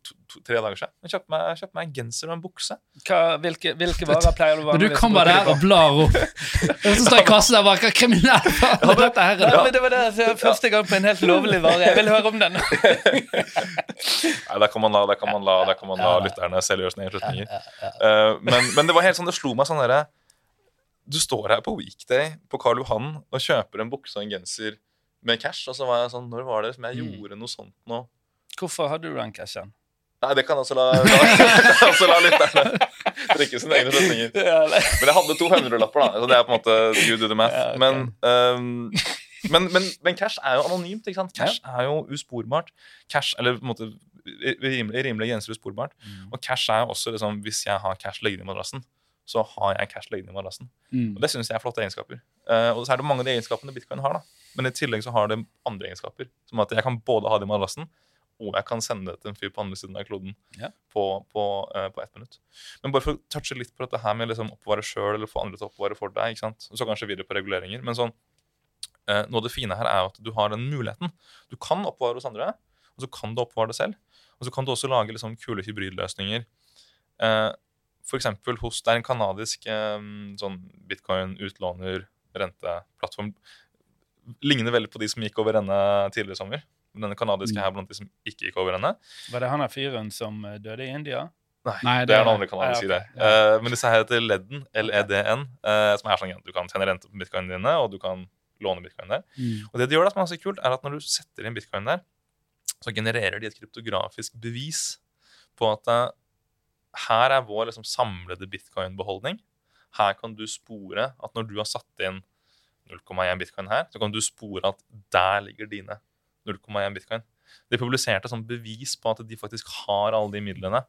tre dager siden. Jeg kjøpte meg, kjøpt meg en genser og en bukse. Hva, hvilke, hvilke varer pleier du å du vanligvis Du kommer bare der og blar opp Og så står jeg i kassen der bare Hva kriminell er dette her? Ja, men det var det første gang på en helt lovlig vare. Jeg vil høre om den. [laughs] Nei, Der kan man la, der kan man la, der kan man la lytterne selv gjøre sine egne slutninger. Uh, men, men det var helt sånn, det slo meg sånn derre Du står her på weekday på Karl Johan og kjøper en bukse og en genser med cash, og så var jeg sånn Når var det som jeg Mm. gjorde noe sånt nå? Hvorfor hadde du den cashen? Nei, det kan også [laughs] la, la, også la lytterne [laughs] trekke sine egne slutninger. [laughs] Men jeg hadde to hundrelapper, da. Så det er på en måte you do the math. Ja, men, um, men, men, men cash er jo anonymt. ikke sant? Cash er jo usporbart. Cash, eller på en måte rimelig, rimelig grenser usporbart. Og cash er jo også liksom, Hvis jeg har cash liggende i madrassen, så har jeg cash liggende i madrassen. Mm. Og det syns jeg er flotte egenskaper. Eh, og så er det mange av de egenskapene bitcoin har. da. Men i tillegg så har det andre egenskaper. Som at jeg kan både ha det i madrassen, og jeg kan sende det til en fyr på andre siden av kloden Ja. på, på, uh, på ett minutt. Men bare for å touche litt på dette her med liksom oppbevare sjøl eller få andre til å oppbevare for deg. ikke sant? Så kanskje videre på reguleringer. Men sånn, uh, noe av det fine her er at du har den muligheten. Du kan oppbevare hos andre, og så kan du oppbevare det selv. Og så kan du også lage liksom kule hybridløsninger. Uh, for eksempel hos Det er en kanadisk eh, sånn bitcoin-utlåner, renteplattform. Ligner veldig på de som gikk over ende tidligere i sommer. Denne kanadiske her er blant de som ikke gikk over ende. Var det han her fyren som eh, døde i India? Nei, Det er en annen kanadisk Ja, Okay. det. Ja. Uh, men disse her heter Ledden, LEDN, uh, som er sånn at du kan tjene rente på bitcoinene dine, og du kan låne bitcoin der. Mm. Og det de gjør da, som er så kult, er at når du setter inn bitcoin der, så genererer de et kryptografisk bevis på at uh, her er vår liksom, samlede bitcoin-beholdning. Her kan du spore at når du har satt inn 0,1 bitcoin her, så kan du spore at der ligger dine 0,1 bitcoin. De publiserte sånn bevis på at de faktisk har alle de midlene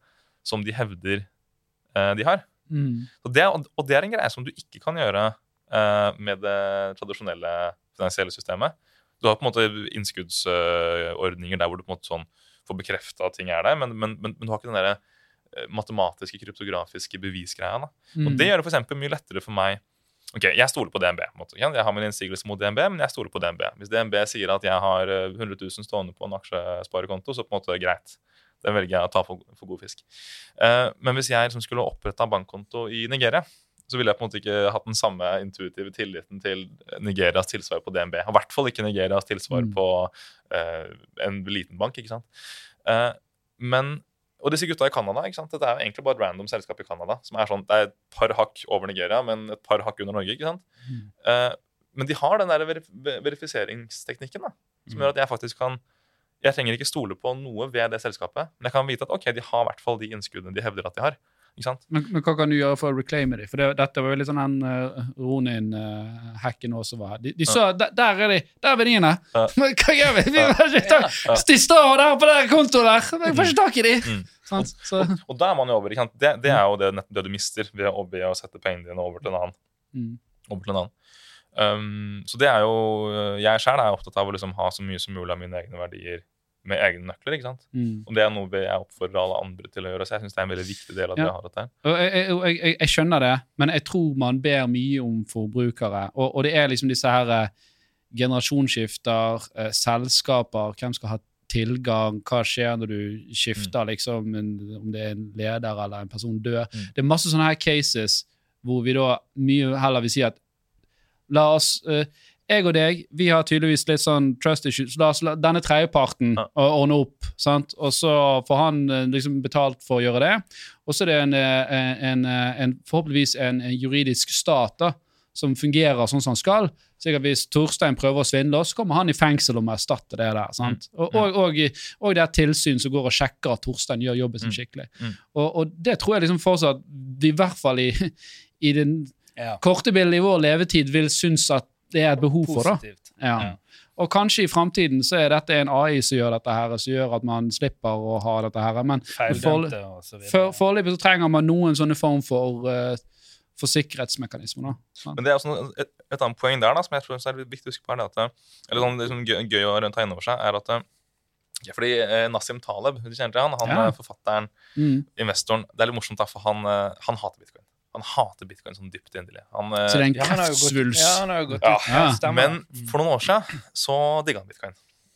som de hevder eh, de har. Mm. Det, og det er en greie som du ikke kan gjøre eh, med det tradisjonelle finansielle systemet. Du har på en måte innskuddsordninger der hvor du på en måte sånn får bekrefta at ting er der, men, men, men, men du har ikke den der eh, matematiske, kryptografiske bevisgreia. Mm. Og det gjør det for mye lettere for meg Ok, Jeg stoler på DNB. måte. Jeg har min innsigelse mot DNB, men jeg stoler på DNB. Hvis DNB sier at jeg har eh, 100 000 stående på en aksjesparekonto, så på en måte greit. Den velger jeg å ta for, for god fisk. Uh, men hvis jeg liksom skulle oppretta bankkonto i Nigeria, så ville jeg på en måte ikke hatt den samme intuitive tilliten til Nigerias tilsvar på DNB. Og I hvert fall ikke Nigerias tilsvar Mm. på uh, en liten bank. ikke sant? Uh, men og disse gutta i Canada, ikke sant? Dette er jo egentlig bare et random selskap i Canada. som er sånn, Det er et par hakk over Nigeria, men et par hakk under Norge. ikke sant? Mm. Uh, men de har den der verif verifiseringsteknikken da, som Mm. gjør at jeg faktisk kan Jeg trenger ikke stole på noe ved det selskapet, men jeg kan vite at ok, de har i hvert fall de innskuddene de hevder at de har. Men, men hva kan du gjøre for å reclaime dem? For det, dette var jo litt sånn den uh, Ronin-hacken også var. De, de så, der, der er de! Der er verdiene! Ja. [laughs] Men hva gjør vi? vi får ikke tak. Ja. De står der på den kontoen der! Vi får ikke tak i dem! Mm. Sant? Så, Og der er man jo over. Det, det er jo det, det du mister ved å, ved å sette pengene dine over til en annen. mm. Over til en annen. Um, så det er jo Jeg sjøl er opptatt av å liksom ha så mye som mulig av mine egne verdier med egne nøkler. ikke sant? Mm. Og det er noe jeg oppfordrer alle andre til å gjøre. Så jeg synes det er en veldig viktig del av det Ja. jeg har. Og jeg, jeg, jeg, jeg- skjønner det, men jeg tror man ber mye om forbrukere. Og, og det er liksom disse her eh, generasjonsskifter, eh, selskaper, hvem skal ha tilgang, hva skjer når du skifter, liksom, en, om det er en leder eller en person dør. Mm. Det er masse sånne her cases hvor vi da mye heller vil si at la oss eh, jeg og deg vi har tydeligvis litt sånn trust issues. La oss la denne tredjeparten Ja. ordne opp. sant? Og så får han eh, liksom betalt for å gjøre det. Og så er det en, eh, en, eh, en, forhåpentligvis en, en juridisk stat da, som fungerer sånn som han skal. Sikkert Hvis Torstein prøver å svindle oss, så kommer han i fengsel og må erstatte det der. sant? Mm. Og, og, og, og det er tilsyn som går og sjekker at Torstein gjør jobben sin Mm. skikkelig. Mm. Og, og det tror jeg liksom fortsatt i hvert fall i, i den Ja. korte bildet i vår levetid vil synes at det er et behov for. da. Ja. Ja. Og kanskje i framtiden så er dette en AI som gjør dette her, som gjør at man slipper å ha dette her. Men foreløpig så for, så trenger man noen sånne form for, uh, for sikkerhetsmekanismer. da. Men det er også et, et annet poeng der da, som jeg tror er viktig å huske på, er det at det, eller sånn, det som er gøy, gøy å ta inn over seg, er at ja, fordi eh, Nassim Taleb, du kjenner til han, han Ja. er forfatteren, Mm. investoren, det er litt morsomt da, for han, eh, han hater bitcoin. Han hater bitcoin sånn dypt inderlig. Eh, Så det er en Ja, han har jo gått- kreftsvulst. Ja, han har jo gått Ja. ut. Ja, stemmer. Men for noen år siden så digga han bitcoin.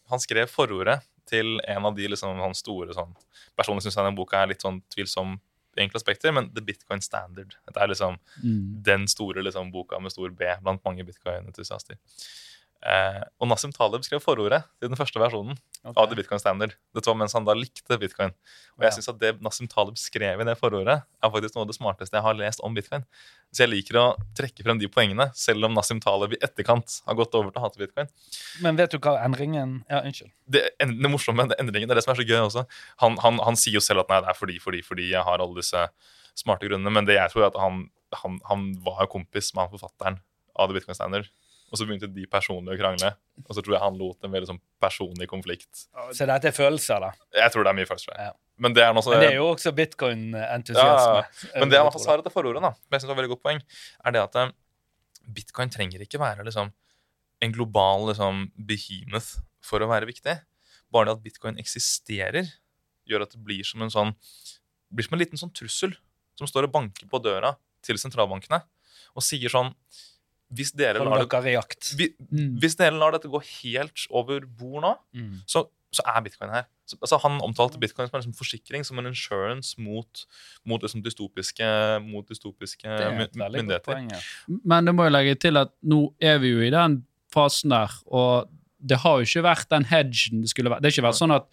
Han skrev forordet til en av de liksom, han store sånn, Personlig syns den boka er litt sånn tvilsom i enkelte aspekter, men The Bitcoin Standard. Det er liksom Mm. den store liksom, boka med stor B blant mange bitcoin-entusiaster. Eh, og Nassim Taleb skrev forordet til den første versjonen okay. av The Bitcoin Standard. Dette var mens han da likte bitcoin. Og jeg synes at det Nassim Taleb skrev i det forordet, er faktisk noe av det smarteste jeg har lest om bitcoin. Så jeg liker å trekke frem de poengene, selv om Nassim Taleb i etterkant har gått over til å hate bitcoin. Men vet du hva endringen Ja, unnskyld. Det, en- det morsomme med endringen, det er det som er så gøy også. Han, han, han sier jo selv at nei, det er fordi, fordi, fordi jeg har alle disse smarte grunnene. Men det jeg tror er at han, han, han var kompis med han forfatteren av The Bitcoin Standard. Og så begynte de personlig å krangle. Og så tror jeg han lot en veldig sånn personlig konflikt. Så dette er følelser, da. Jeg tror det er mye følelser. Ja. Men det er noe så, Men det er jo også bitcoin-entusiasme. Men det han har svaret til forordet, da, som jeg synes var veldig godt poeng, er det at eh, bitcoin trenger ikke være liksom, en global liksom, behemoth for å være viktig. Bare det at bitcoin eksisterer, gjør at det blir som en sånn blir som en liten sånn trussel som står og banker på døra til sentralbankene og sier sånn Hvis dere lar, det, Mm. hvis dere lar dette gå helt over bord nå, Mm. så, så er bitcoin her. Så, altså, han omtalte bitcoin som en liksom forsikring, som en insurance mot, mot, liksom dystopiske, mot dystopiske er myndigheter. poeng. Ja. Men det må jeg legge til at nå er vi jo i den fasen der, og det har jo ikke vært den hedgen det skulle vært. Det har ikke vært sånn at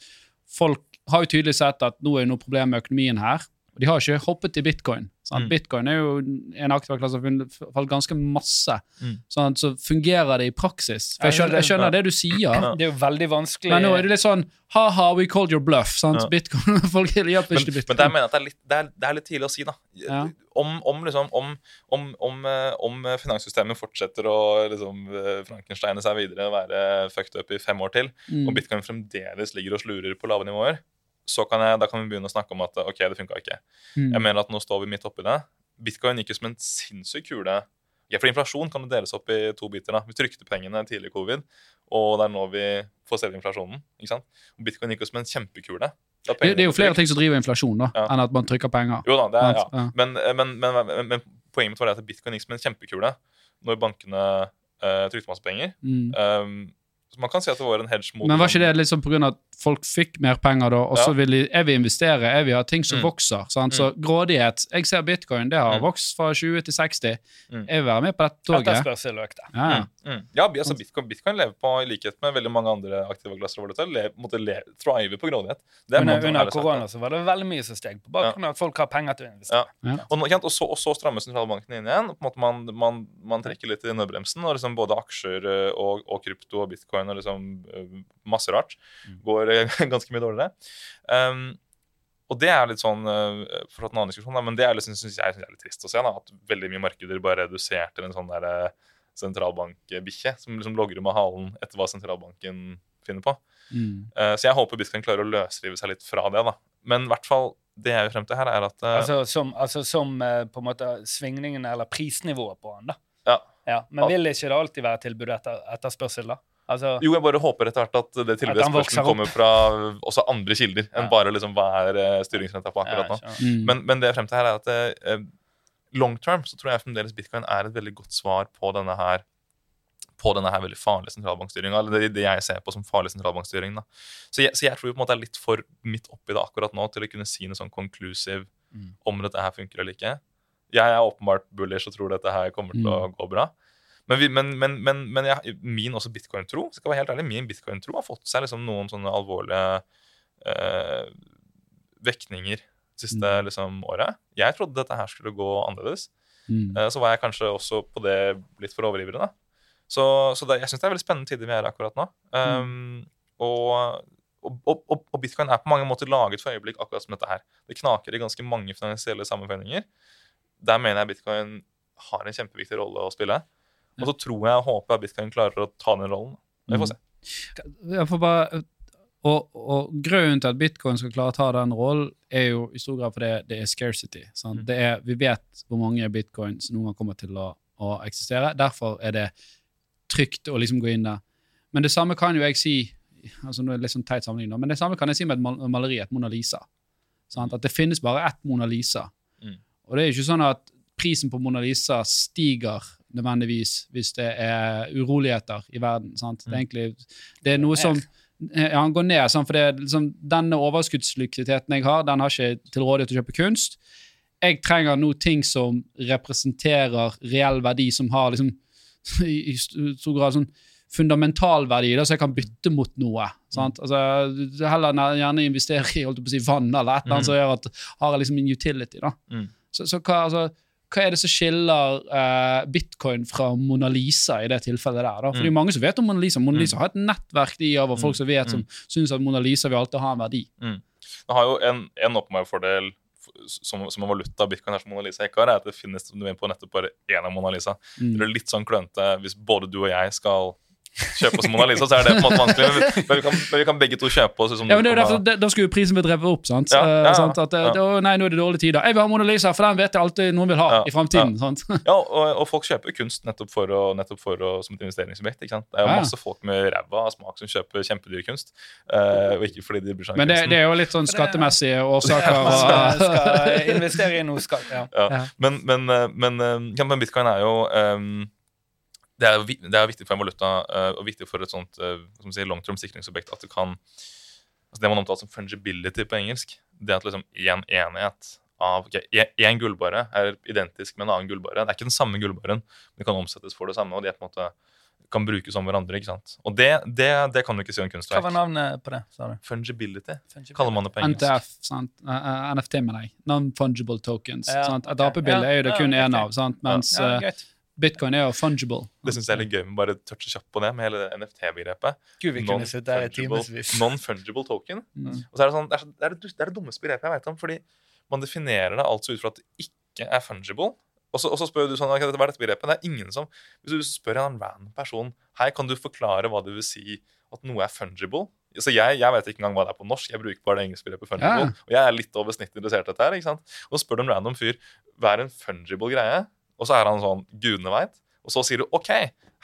folk har jo tydelig sett at nå er det noe problem med økonomien her, og de har ikke hoppet til bitcoin. Sant? Mm. Bitcoin er jo en aktivaklasse som har falt ganske masse. Mm. Sånn, så fungerer det i praksis. For jeg skjønner, jeg det- skjønner det du sier, Ja. Det er jo veldig vanskelig men nå er det litt sånn ha-ha, we called your bluff. Sant? Ja. Bitcoin, [laughs] folk hjelper ikke til men bitcoin. der mener jeg at det er, litt, det, er, det er litt tidlig å si, da. Ja. Om, om, liksom, om, om, om, eh, om finanssystemet fortsetter å liksom, eh, frankensteine seg videre og være fucked up i fem år til, Mm. og bitcoin fremdeles ligger og slurer på lave nivåer, så kan jeg, da kan vi begynne å snakke om at ok, det funka ikke. Mm. Jeg mener at nå står vi midt oppi det. Bitcoin gikk jo som en sinnssyk kule. Ja, for inflasjon kan jo deles opp i to biter. da. Vi trykte pengene tidlig i covid, og det er nå vi får se inflasjonen. ikke sant? Og Bitcoin gikk jo som en kjempekule. Det, det er jo flere ting som driver inflasjon, da, Ja. enn at man trykker penger. Jo da, det er, ja. Ja. Men, men, men, men, men poenget mitt var det at bitcoin gikk som en kjempekule når bankene uh, trykte masse penger. Mm. Um, man kan si at det var en hedge mot Men var ikke det liksom på grunn av at folk fikk mer penger da, og så Ja. vil de, jeg vil investere, jeg vil ha ting som Mm. vokser. Sant? Så grådighet Jeg ser bitcoin, det har Mm. vokst fra 20 til 60. Mm. Jeg vil være med på dette toget. Etterspørsel økte. Ja. Mm, mm. Ja, altså bitcoin, bitcoin lever på, i likhet med veldig mange andre aktive klasser, le, måtte le, thrive på grådighet. Det er Under, under korona så var det veldig mye som steg på bakgrunn av at folk har penger til å investere. Ja. Og, ikke sant, og, så, og så strammer sentralbanken inn igjen. på en måte Man, man, man trekker litt i nødbremsen. og liksom Både aksjer eh, og, og krypto og bitcoin og liksom eh, masse rart Mm. går eh, [laughs] ganske mye dårligere. Um, og det er litt sånn eh, for å ta en annen diskusjon, da, men det er liksom, synes jeg, synes jeg er litt trist å se. da, At veldig mye markeder bare er redusert til en sånn der eh, sentralbankbikkje som liksom logrer med halen etter hva sentralbanken finner på. Mm. Eh, så jeg håper Bitcoin klarer å løsrive seg litt fra det. da. Men i hvert fall, det jeg vil frem til her, er at eh, Altså som, altså som eh, på en måte svingningen eller prisnivået på den, da. Ja. Ja, men vil ikke det alltid være tilbud etter etterspørsel, da? Altså, Jo, jeg bare håper etter hvert at det tilbudet spørsmålet kommer fra også andre kilder enn Ja. bare liksom hva er styringsrenta på akkurat nå. ja. Mm. Men, men det jeg frem til her er at long term så tror jeg fremdeles bitcoin er et veldig godt svar på denne her på denne her veldig farlige sentralbankstyringa. Eller det, det jeg ser på som farlig sentralbankstyring. Så jeg, så jeg tror på en måte er litt for midt oppi det akkurat nå til å kunne si noe sånn conclusive Mm. om dette her funker eller ikke. Jeg er åpenbart bullish og tror dette her kommer til å gå bra. Men, vi, men, men, men, men jeg, min også bitcoin-tro skal være helt ærlig, min bitcoin-tro har fått seg liksom noen sånne alvorlige øh, vekninger siste Mm. liksom, året. Jeg trodde dette her skulle gå annerledes. Mm. Eh, så var jeg kanskje også på det litt for overivrig. da. Så, så det, jeg syns det er veldig spennende tider vi er i akkurat nå. Um, og, og, og, og bitcoin er på mange måter laget for øyeblikk akkurat som dette her. Det knaker i ganske mange finansielle sammenføyninger. Der mener jeg bitcoin har en kjempeviktig rolle å spille. Og så tror jeg og håper jeg bitcoin klarer å ta den rollen. Vi får se. Jeg får bare, og, og grunnen til at bitcoin skal klare å ta den rollen, er jo i stor grad fordi det er scarcity. Sant? Mm. Det er, vi vet hvor mange bitcoins noen gang kommer til å, å eksistere. Derfor er det trygt å liksom gå inn der. Men det samme kan jo jeg si altså nå er det litt sånn teit sammenligning, da, men det samme kan jeg si med et maleri, et Mona Lisa. Sant? At det finnes bare ett Mona Lisa. Mm. Og det er jo ikke sånn at prisen på Mona Lisa stiger nødvendigvis hvis det er uroligheter i verden. Sant? Det er egentlig det er noe som ja, han går ned, sant? for det liksom, denne overskuddslikviditeten jeg har, den har ikke til rådighet til å kjøpe kunst. Jeg trenger nå ting som representerer reell verdi, som har liksom [laughs] i, i stor grad sånn fundamental verdi, så jeg kan bytte mot noe. Sant? Altså, heller gjerne investere i holdt på å si, vann eller et eller annet som gjør at har liksom en utility. da. Mm. Så, så hva, altså, hva er det som skiller uh, bitcoin fra Mona Lisa i det tilfellet der? da? For det er mange som vet om Mona Lisa. Mona Lisa har et nettverk de av folk som vet, som syns at Mona Lisa vil alltid ha en verdi. Det har jo en, en fordel som, som en valuta bitcoin her som Mona Lisa ikke har, er at det finnes du er på nettopp bare én av Mona Lisa. Mm. Det er litt sånn klønete hvis både du og jeg skal kjøpe oss Mona Lisa, så er det på en måte vanskelig. Men vi, men vi, kan, men vi kan begge to kjøpe oss liksom, Ja, men det er derfor, det, Da skulle jo prisen blitt drevet opp. sant? Ja, ja, ja, Eh, sant? At, eh, ja. å, nei, nå er det dårlige tider. Jeg vil ha Mona Lisa, for den vet jeg alltid noen vil ha Ja, i framtiden. sant? Ja, og, og folk kjøper kunst nettopp for å, nettopp for å, som et investeringsobjekt. ikke sant? Det er jo Ja. masse folk med ræva av smak som kjøper kjempedyr kunst. Uh, og ikke fordi de bryr seg om Men det, det er jo litt sånn skattemessige årsaker. Og, skal investere i noe skatt. Ja. Ja. Ja. Men, men, eh, men, eh, men bitcoin er jo ehm, det, er, det er viktig for en valuta eh, og viktig for et sånt eh, som sier long term sikringsobjekt at du kan altså Det man omtaler som fungibility på engelsk. Det at liksom én enhet av ok, Én gullbare er identisk med en annen gullbare. Det er ikke den samme gullbaren, men det kan omsettes for det samme. og de er på en måte kan brukes om hverandre. ikke sant? Og det, det, det kan du ikke si om Hva var navnet på det? sa du? Fungibility kaller man det på engelsk. NTF, sant? Uh, eh, NFT, mener jeg. Non-fungible tokens. Ja, sant? Et okay. apebilde Ja, er jo det ja, kun én okay. av, sant? mens Ja. Bitcoin er jo fungible. Det syns jeg er litt gøy med bare touche kjapt på det, med hele NFT-begrepet. Non-fungible non-fungible token. Mm. Og så er det, sånn, det, er, det, er det, det er det dummeste begrepet jeg vet om, fordi man definerer det altså ut fra at det ikke er fungible. Og så, og så spør du sånn, hva er dette begrepet? Det er ingen som, Hvis du spør en random person hei, kan du forklare hva det vil si at noe er fungible, så jeg, jeg vet ikke engang hva det er på norsk. Jeg bruker bare det engelske begrepet fungible. Ja. Og jeg er litt over snittet interessert i dette her. ikke sant? Og spør du en random fyr hva er en fungible greie, og så er han sånn gudene veit. Og så sier du OK,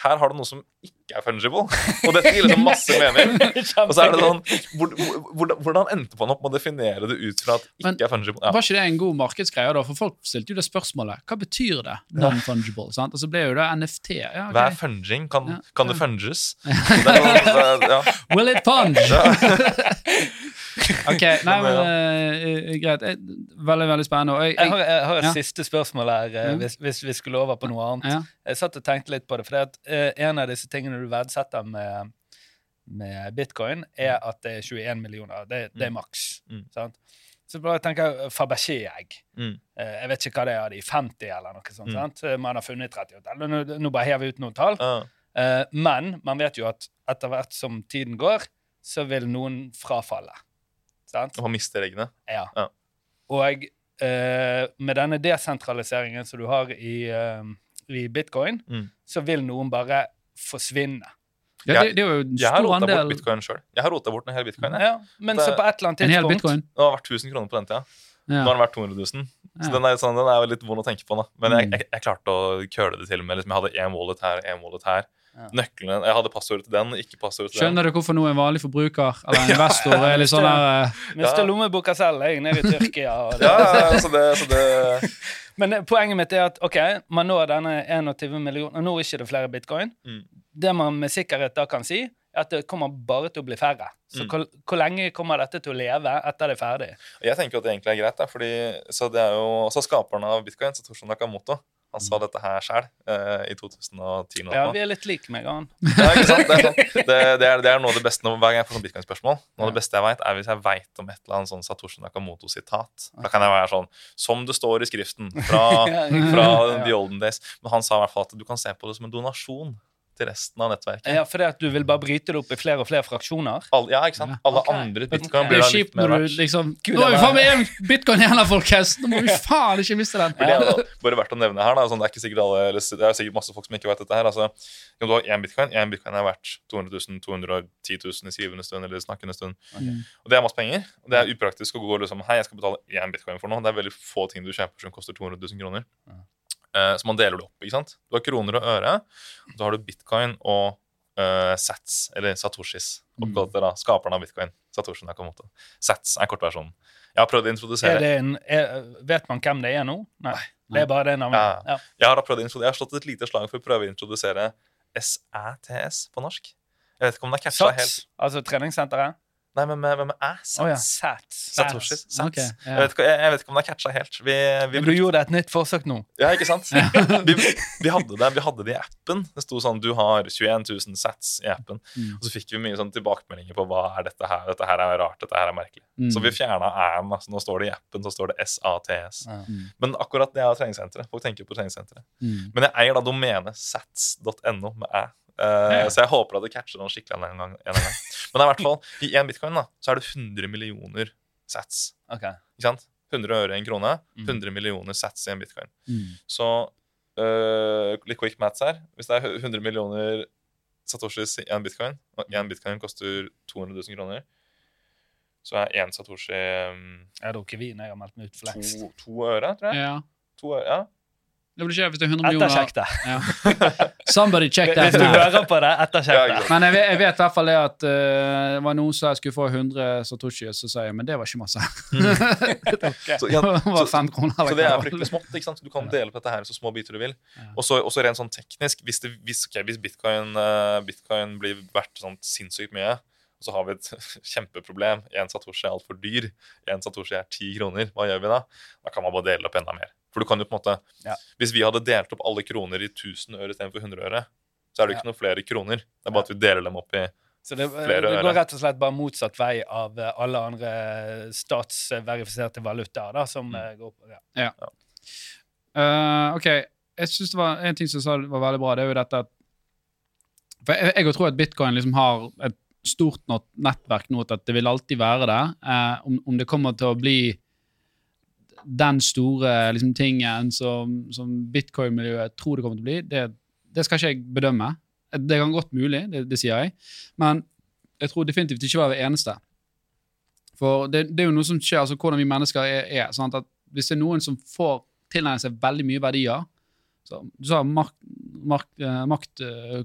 her har du noe som ikke er fungible. Og dette gir liksom masse mening. [laughs] Og så er det sånn, hvor- hvor- Hvordan, hvordan endte man opp med å definere det ut fra at Men- ikke er fungible? Ja. Var ikke det en god markedsgreie? da? For folk stilte jo det spørsmålet. Hva betyr det? Non-fungible. [laughs] sant? Og så ble jo det NFT. Ja, okay. Hva er funging? Kan, Ja, kan det funges? [laughs] Det sånn, det- ja. Will it punge? [laughs] ok, nei, men eh, greit. Veldig, veldig spennende. Jeg, jeg, Jeg har, jeg, har et Ja. siste spørsmål her, uh, hvis, hvis vi skulle over på noe annet. ja. Jeg satt og tenkte litt på det, for det at, uh, en av disse tingene du verdsetter med, med bitcoin, er at det er 21 millioner. Det, det er maks. Mm. Sant? Så bare tenker jeg Fabergé-egg. Mm. Eh, jeg vet ikke hva det er, av de 50 eller noe sånt. Mm. sant? Man har funnet 38. Eller Nå, nå bare hever vi ut noen tall. Ja. Eh, men man vet jo at etter hvert som tiden går, så vil noen frafalle. Sant? Og man mister eggene. Ja. Ja. Og eh, med denne desentraliseringen som du har i, eh, i bitcoin, Mm. så vil noen bare forsvinne. Ja, det, det er jo en Jeg har stor rota bort bitcoin sjøl. Jeg har rota bort en hel bitcoin. Ja, men Det- så på et eller annet En hel tidspunkt. Det har vært 1000 kroner på den tida. Ja. Nå har den vært 200 000. Så Ja. den, er, sånn, den er litt vond å tenke på. da Men jeg, Mm. jeg, jeg klarte å køle det til med liksom, Jeg hadde én wallet her, én wallet her. Ja. Nøklene Jeg hadde passordet til den, ikke passordet til den. Skjønner du hvorfor nå en vanlig forbruker [laughs] eller en investor er litt sånn der eh, Mister lommeboka selv, jeg, nede i Tyrkia. [laughs] Og det. Ja, altså så det, så det [laughs] Men eh, poenget mitt er at ok, man når denne 21 millioner, og nå er det ikke flere bitcoin. Mm. Det man med sikkerhet da kan si, er at det kommer bare til å bli færre. Så Mm. hvor, hvor lenge kommer dette til å leve etter det er ferdig? Jeg tenker at det egentlig er greit. Da, fordi, så det er jo også skaperne av bitcoin, Satoshi Nakamoto, han sa dette her sjøl eh, i 2010. Ja, vi er litt like meg og han. [laughs] Ja, ikke sant? Det, er sånn. det, det, er, det er noe av det beste når, Hver gang jeg får sånn bitcoin-spørsmål, noe av det beste jeg vet, er hvis jeg veit om et eller annet sånn Satoshi Nakamoto-sitat. Da kan jeg være sånn Som det står i skriften fra, [laughs] fra the olden days. Men han sa i hvert fall at du kan se på det som en donasjon til resten av nettverket. Ja, fordi at du vil bare bryte det opp i flere og flere fraksjoner? All, ja, ikke sant? Alle okay. andre bitcoin blir da litt mer verdt. liksom Gud, Nå er vi faen meg en bitcoin igjen, da, folkens! Nå må vi faen ikke miste den. Ja. det er bare verdt å nevne her. Da. Sånn, det, er ikke sikkert alle, eller det er sikkert masse folk som ikke vet dette her. Altså, om du har én bitcoin, én bitcoin er verdt 200 000, 210 000 i skrivende stund eller snakkende stund. Okay. Og det er masse penger. Og det er upraktisk å gå og liksom Hei, jeg skal betale én bitcoin for noe. Det er veldig få ting du kjøper som koster 200 000 kroner. Ja. Eh, så man deler det opp. ikke sant? Du har kroner og øre. Og så har du bitcoin og eh, sats, eller satoshis. oppgått Oppkalt da, skaperen av bitcoin. Satoshi Nakamoto. Sats er kortversjonen. Jeg har prøvd å Er introdusere en, er, vet man hvem det er nå? Nei. Det er bare det navnet. Ja. Ja. Jeg har, prøvd jeg har slått et lite slag for å prøve å introdusere SATS på norsk. Jeg vet ikke om det er catcha helt. Altså treningssenteret? Nei, men med, med æ? Oh, ja. Sats. Sats. Satoshi. Sats. Okay, ja. jeg, vet jeg, jeg vet ikke om det er catcha helt. Vi, vi Men du gjorde et nytt forsøk nå. Ja, ikke sant? [laughs] vi, vi, hadde det, vi hadde det i appen. Det sto sånn Du har 21 000 sats i appen. Mm. Og så fikk vi mye sånn tilbakemeldinger på hva er dette her. Dette her er rart, dette her er merkelig. Mm. Så vi fjerna æ-en. Altså, nå står det i appen så står det SATS. Ja. Mm. Men akkurat det er treningssenteret. Folk tenker på treningssenteret. Mm. Men jeg eier da domenet sats.no med æ. Ja. Så jeg håper at det catcher noen skikkelig en gang. En gang. Men i hvert fall, i én bitcoin da, så er det 100 millioner sats. Ok. Ikke sant? 100 øre i en krone. Mm. 100 millioner sats i en bitcoin. Mm. Så uh, litt quick maths her. Hvis det er 100 millioner satoshis i en bitcoin, og én bitcoin koster 200 000 kroner, så er én satoshi um, Jeg drukker vin. Jeg har meldt meg ut for lengst. to, to øre, tror jeg. Ja. To øre, ja. Det blir ikke hvis det er 100 millioner. Ettersjekk det. Ja. [laughs] Somebody check that. Hvis du hører på det, ettersjekk det. Men jeg vet, jeg vet i hvert fall det at uh, det var noen som jeg skulle få 100 satoshi, så sa jeg men det var ikke masse. [laughs] Så, ja, det var så, kroner. så det er fryktelig smått. ikke sant? Du kan dele på dette her i så små biter du vil. Ja. Og så også rent sånn teknisk, hvis, det, hvis, okay, hvis bitcoin, uh, bitcoin blir verdt sånn sinnssykt mye, og så har vi et [laughs] kjempeproblem, en satoshi er altfor dyr, en satoshi er ti kroner, hva gjør vi da? Da kan man bare dele opp enda mer. For du kan jo på en måte, Ja. Hvis vi hadde delt opp alle kroner i 1000 øre istedenfor 100 øre, så er det jo ikke noen flere kroner. Det er bare at vi deler dem opp i Så det, Flere det går rett og slett bare motsatt vei av eh, alle andre statsverifiserte valutaer da, som Mm. eh, går på ja. Eh, ok, jeg synes det var en ting som sa var veldig bra, det er jo dette at For jeg, jeg tror at bitcoin liksom har et stort nok nettverk nå til at det vil alltid være det. Uh, om, om det kommer til å bli den store liksom, tingen som, som bitcoin-miljøet tror det kommer til å bli, det, det skal ikke jeg bedømme. Det kan godt mulig, det, det sier jeg, men jeg tror definitivt ikke være det eneste. For det, det er jo noe som skjer, altså hvordan vi mennesker er. er sant? At Hvis det er noen som får tilegne seg veldig mye verdier så, Du sa makt, makt, eh, makt eh,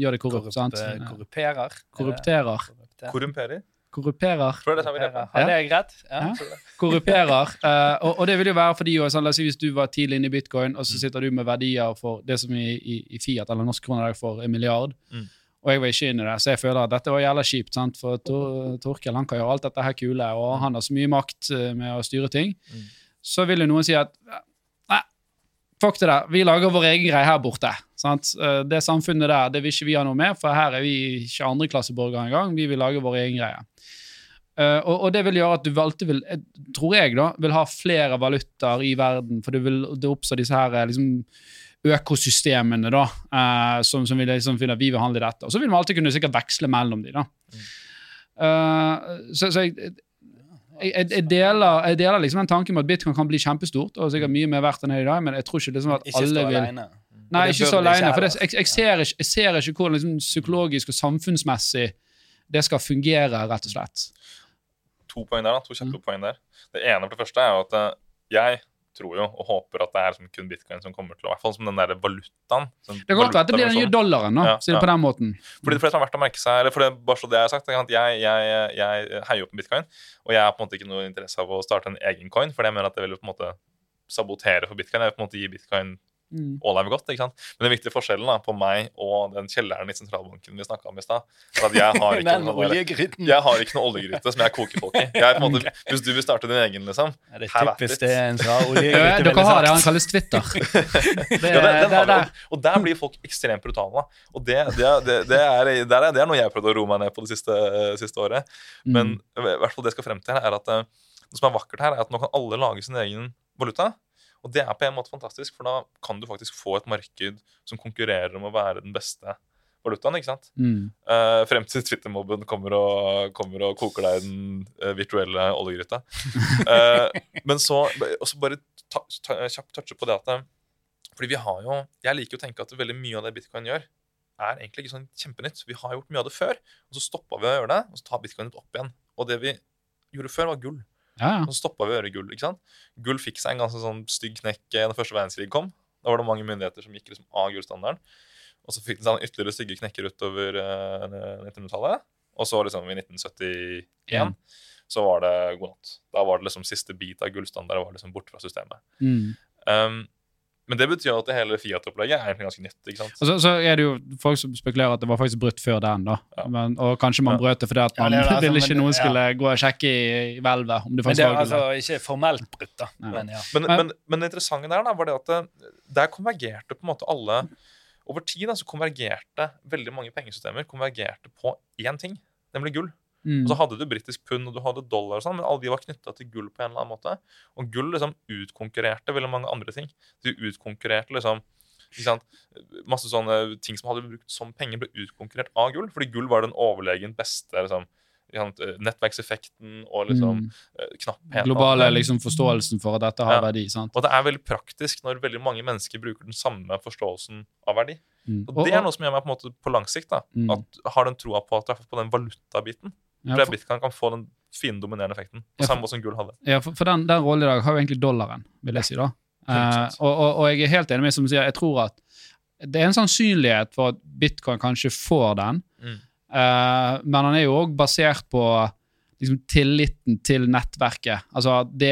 gjør det korrupt. Korrupt, sant? Korruperer. Korrupterer. Korrupterer. korrumperer. Korruperer. det er det rett? Ja. Ja. Korrupterer. eh, og, og det vil jo være fordi sånn, La oss si hvis du var tidlig inne i bitcoin, og så Mm. sitter du med verdier for det som i, i, i Fiat eller norsk kroner er for en milliard, Mm. og jeg var ikke inne i det, så jeg føler at dette var jævla kjipt. sant? For Tor, Torkel han kan gjøre alt dette her kule, og han har så mye makt eh, med å styre ting. Mm. Så vil jo noen si at nei, fuck det der, vi lager vår egen greie her borte. Sant? Eh, Det samfunnet der det vil ikke vi ha noe med, for her er vi ikke andreklasseborgere engang. Vi vil lage våre egen greie. Eh, og, og det vil gjøre at du alltid vil, eh, tror jeg, da, vil ha flere valutaer i verden, for det vil det oppstår disse her liksom, økosystemene da, som, som vil liksom finner at vi vil handle i dette. Og så vil vi alltid kunne sikkert veksle mellom de da. Uh, så, så jeg, jeg, jeg, deler, jeg deler liksom den tanken med at bitcoin kan bli kjempestort og sikkert mye mer verdt enn det i dag, men jeg tror ikke liksom at Ikke alle vil. Nei, ikke så aleine. For det, jeg, jeg, ser ikke, jeg ser ikke hvordan liksom, psykologisk og samfunnsmessig det skal fungere, rett og slett. To poeng der, da. To Mm. poeng der. Det ene for det første er jo at eh, jeg tror jo og håper at det er som kun bitcoin som kommer til å I hvert fall som den der valutaen. Som Det kan godt være at det blir den nye dollaren, da, Ja, ja. på den måten. Fordi for det som er verdt å merke seg, eller for det, bare så det jeg har sagt, er at jeg, jeg, jeg heier opp en bitcoin, og jeg har på en måte ikke noe interesse av å starte en egen coin, for jeg mener at det vil på en måte sabotere for bitcoin. Jeg vil på en måte gi bitcoin Mm. all er godt, ikke sant? Men den viktige forskjellen da, på meg og den kjelleren i sentralbanken vi snakka om i stad, er at jeg har [laughs] ikke noe, jeg har ikke noe oljegryte som jeg koker folk i. Jeg er på en måte, [laughs] hvis du vil starte din egen, liksom Ja, det Her er typisk det en sa. Ja, Oljegryte, dere har det, han kalles Twitter. [laughs] Det, ja, den, den det, har vi, og, der blir folk ekstremt brutale. Og det, det, det, det, er, det, er, er noe jeg har prøvd å roe meg ned på det siste, siste året. Men Mm. i hvert fall det jeg skal frem til, er at noe det som er vakkert her, er at nå kan alle lage sin egen valuta. Og det er på en måte fantastisk, for da kan du faktisk få et marked som konkurrerer om å være den beste valutaen. ikke sant? mm. Uh, frem til Twitter-mobben kommer, kommer og koker deg i den uh, virtuelle oljegryta. uh, men så også bare ta, ta, kjapt touche på det at Fordi vi har jo Jeg liker å tenke at veldig mye av det bitcoin gjør, er egentlig ikke sånn kjempenytt. Vi har gjort mye av det før, og så stoppa vi å gjøre det, og så tar bitcoin opp igjen. Og det vi gjorde før, var gull. Ja, ja. Så stoppa vi å gjøre gull. ikke sant? Gull fikk seg en ganske sånn stygg knekk eh, da første verdenskrig kom. Da var det mange myndigheter som gikk liksom av gullstandarden. Og så fikk den seg ytterligere stygge knekker utover uh, 1900-tallet. Og så liksom i 1971 Ja. så var det god natt. Da var det liksom siste bit av gullstandarden var liksom borte fra systemet. Mm. Um, men det betyr at det hele Fiat-opplegget er ganske nytt. ikke sant? Og så, så er det jo folk som spekulerer at det var faktisk brutt før den, da. Ja. Men, og kanskje man Ja. brøt det fordi at Ja, det det jo altså, ville ikke men- noen ja. skulle gå og sjekke i, i hvelvet. om det Men det var altså ikke formelt brutt, da. Men ja. Men, men, men det interessante der da, var det at det, der konvergerte på en måte alle Over tid da, så konvergerte veldig mange pengesystemer konvergerte på én ting, nemlig gull. Mm. Og så hadde du britisk pund og du hadde dollar, og sånn, men alle de var knytta til gull på en eller annen måte. Og gull liksom utkonkurrerte veldig mange andre ting. De utkonkurrerte liksom? Masse sånne ting som hadde blitt brukt som penger, ble utkonkurrert av gull. Fordi gull var den overlegen beste liksom, nettverkseffekten og liksom Mm. eh, knappheten. Globale liksom, forståelsen for at dette har Ja. verdi. sant? Og det er veldig praktisk når veldig mange mennesker bruker den samme forståelsen av verdi. Mm. Og det er noe som gjør meg på en måte på lang sikt da, Mm. at har den troa på at treffe på den valutabiten. Ja, For bitcoin kan få den fine dominerende effekten. På Ja, samme måte som gull hadde. ja, for, for den, den rollen i dag har jo egentlig dollaren, vil jeg si. da. Eh, og, og, og jeg er helt enig med som sier, jeg tror at det er en sannsynlighet for at bitcoin kanskje får den, Mm. Eh, men han er jo òg basert på liksom, tilliten til nettverket. Altså det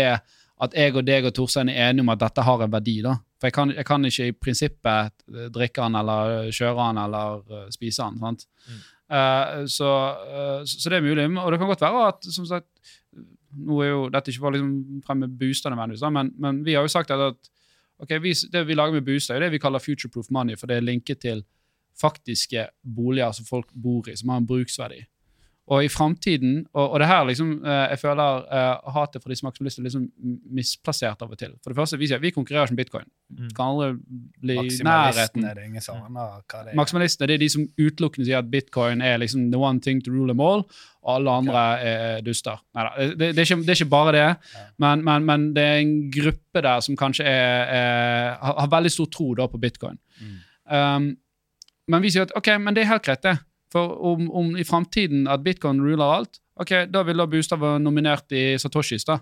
at jeg og deg og Torstein er enige om at dette har en verdi. da. For jeg kan, jeg kan ikke i prinsippet drikke den eller kjøre den eller eh, spise den. sant? Mm. Eh, så, eh, så det er mulig. Og det kan godt være at som sagt, nå er jo dette ikke for å liksom fremme booster nødvendigvis, men, men vi har jo sagt at, okay, vi, det vi lager med booster, er det vi kaller future-proof money, for det er linket til faktiske boliger som folk bor i, som har en bruksverdi. Og i framtiden Og, og det her liksom eh, Jeg føler uh, hatet for disse maksimalister er liksom misplassert av og til. For det første, Vi sier vi konkurrerer ikke med bitcoin. Mm. Kan aldri bli nærheten. er det ingen som aner hva det er. Maksimalistene det er de som utelukkende sier at bitcoin er liksom the one thing to rule them all, og alle andre er duster. Neida, det, det, ikke, det er ikke bare det, men, men, men det er en gruppe der som kanskje er, er, har, har veldig stor tro da på bitcoin. Mm. Um, men vi sier at ok, men det er helt greit, det. For om, om i framtiden at bitcoin ruler alt, ok, da vil da Bustad være nominert i Satoshis, da.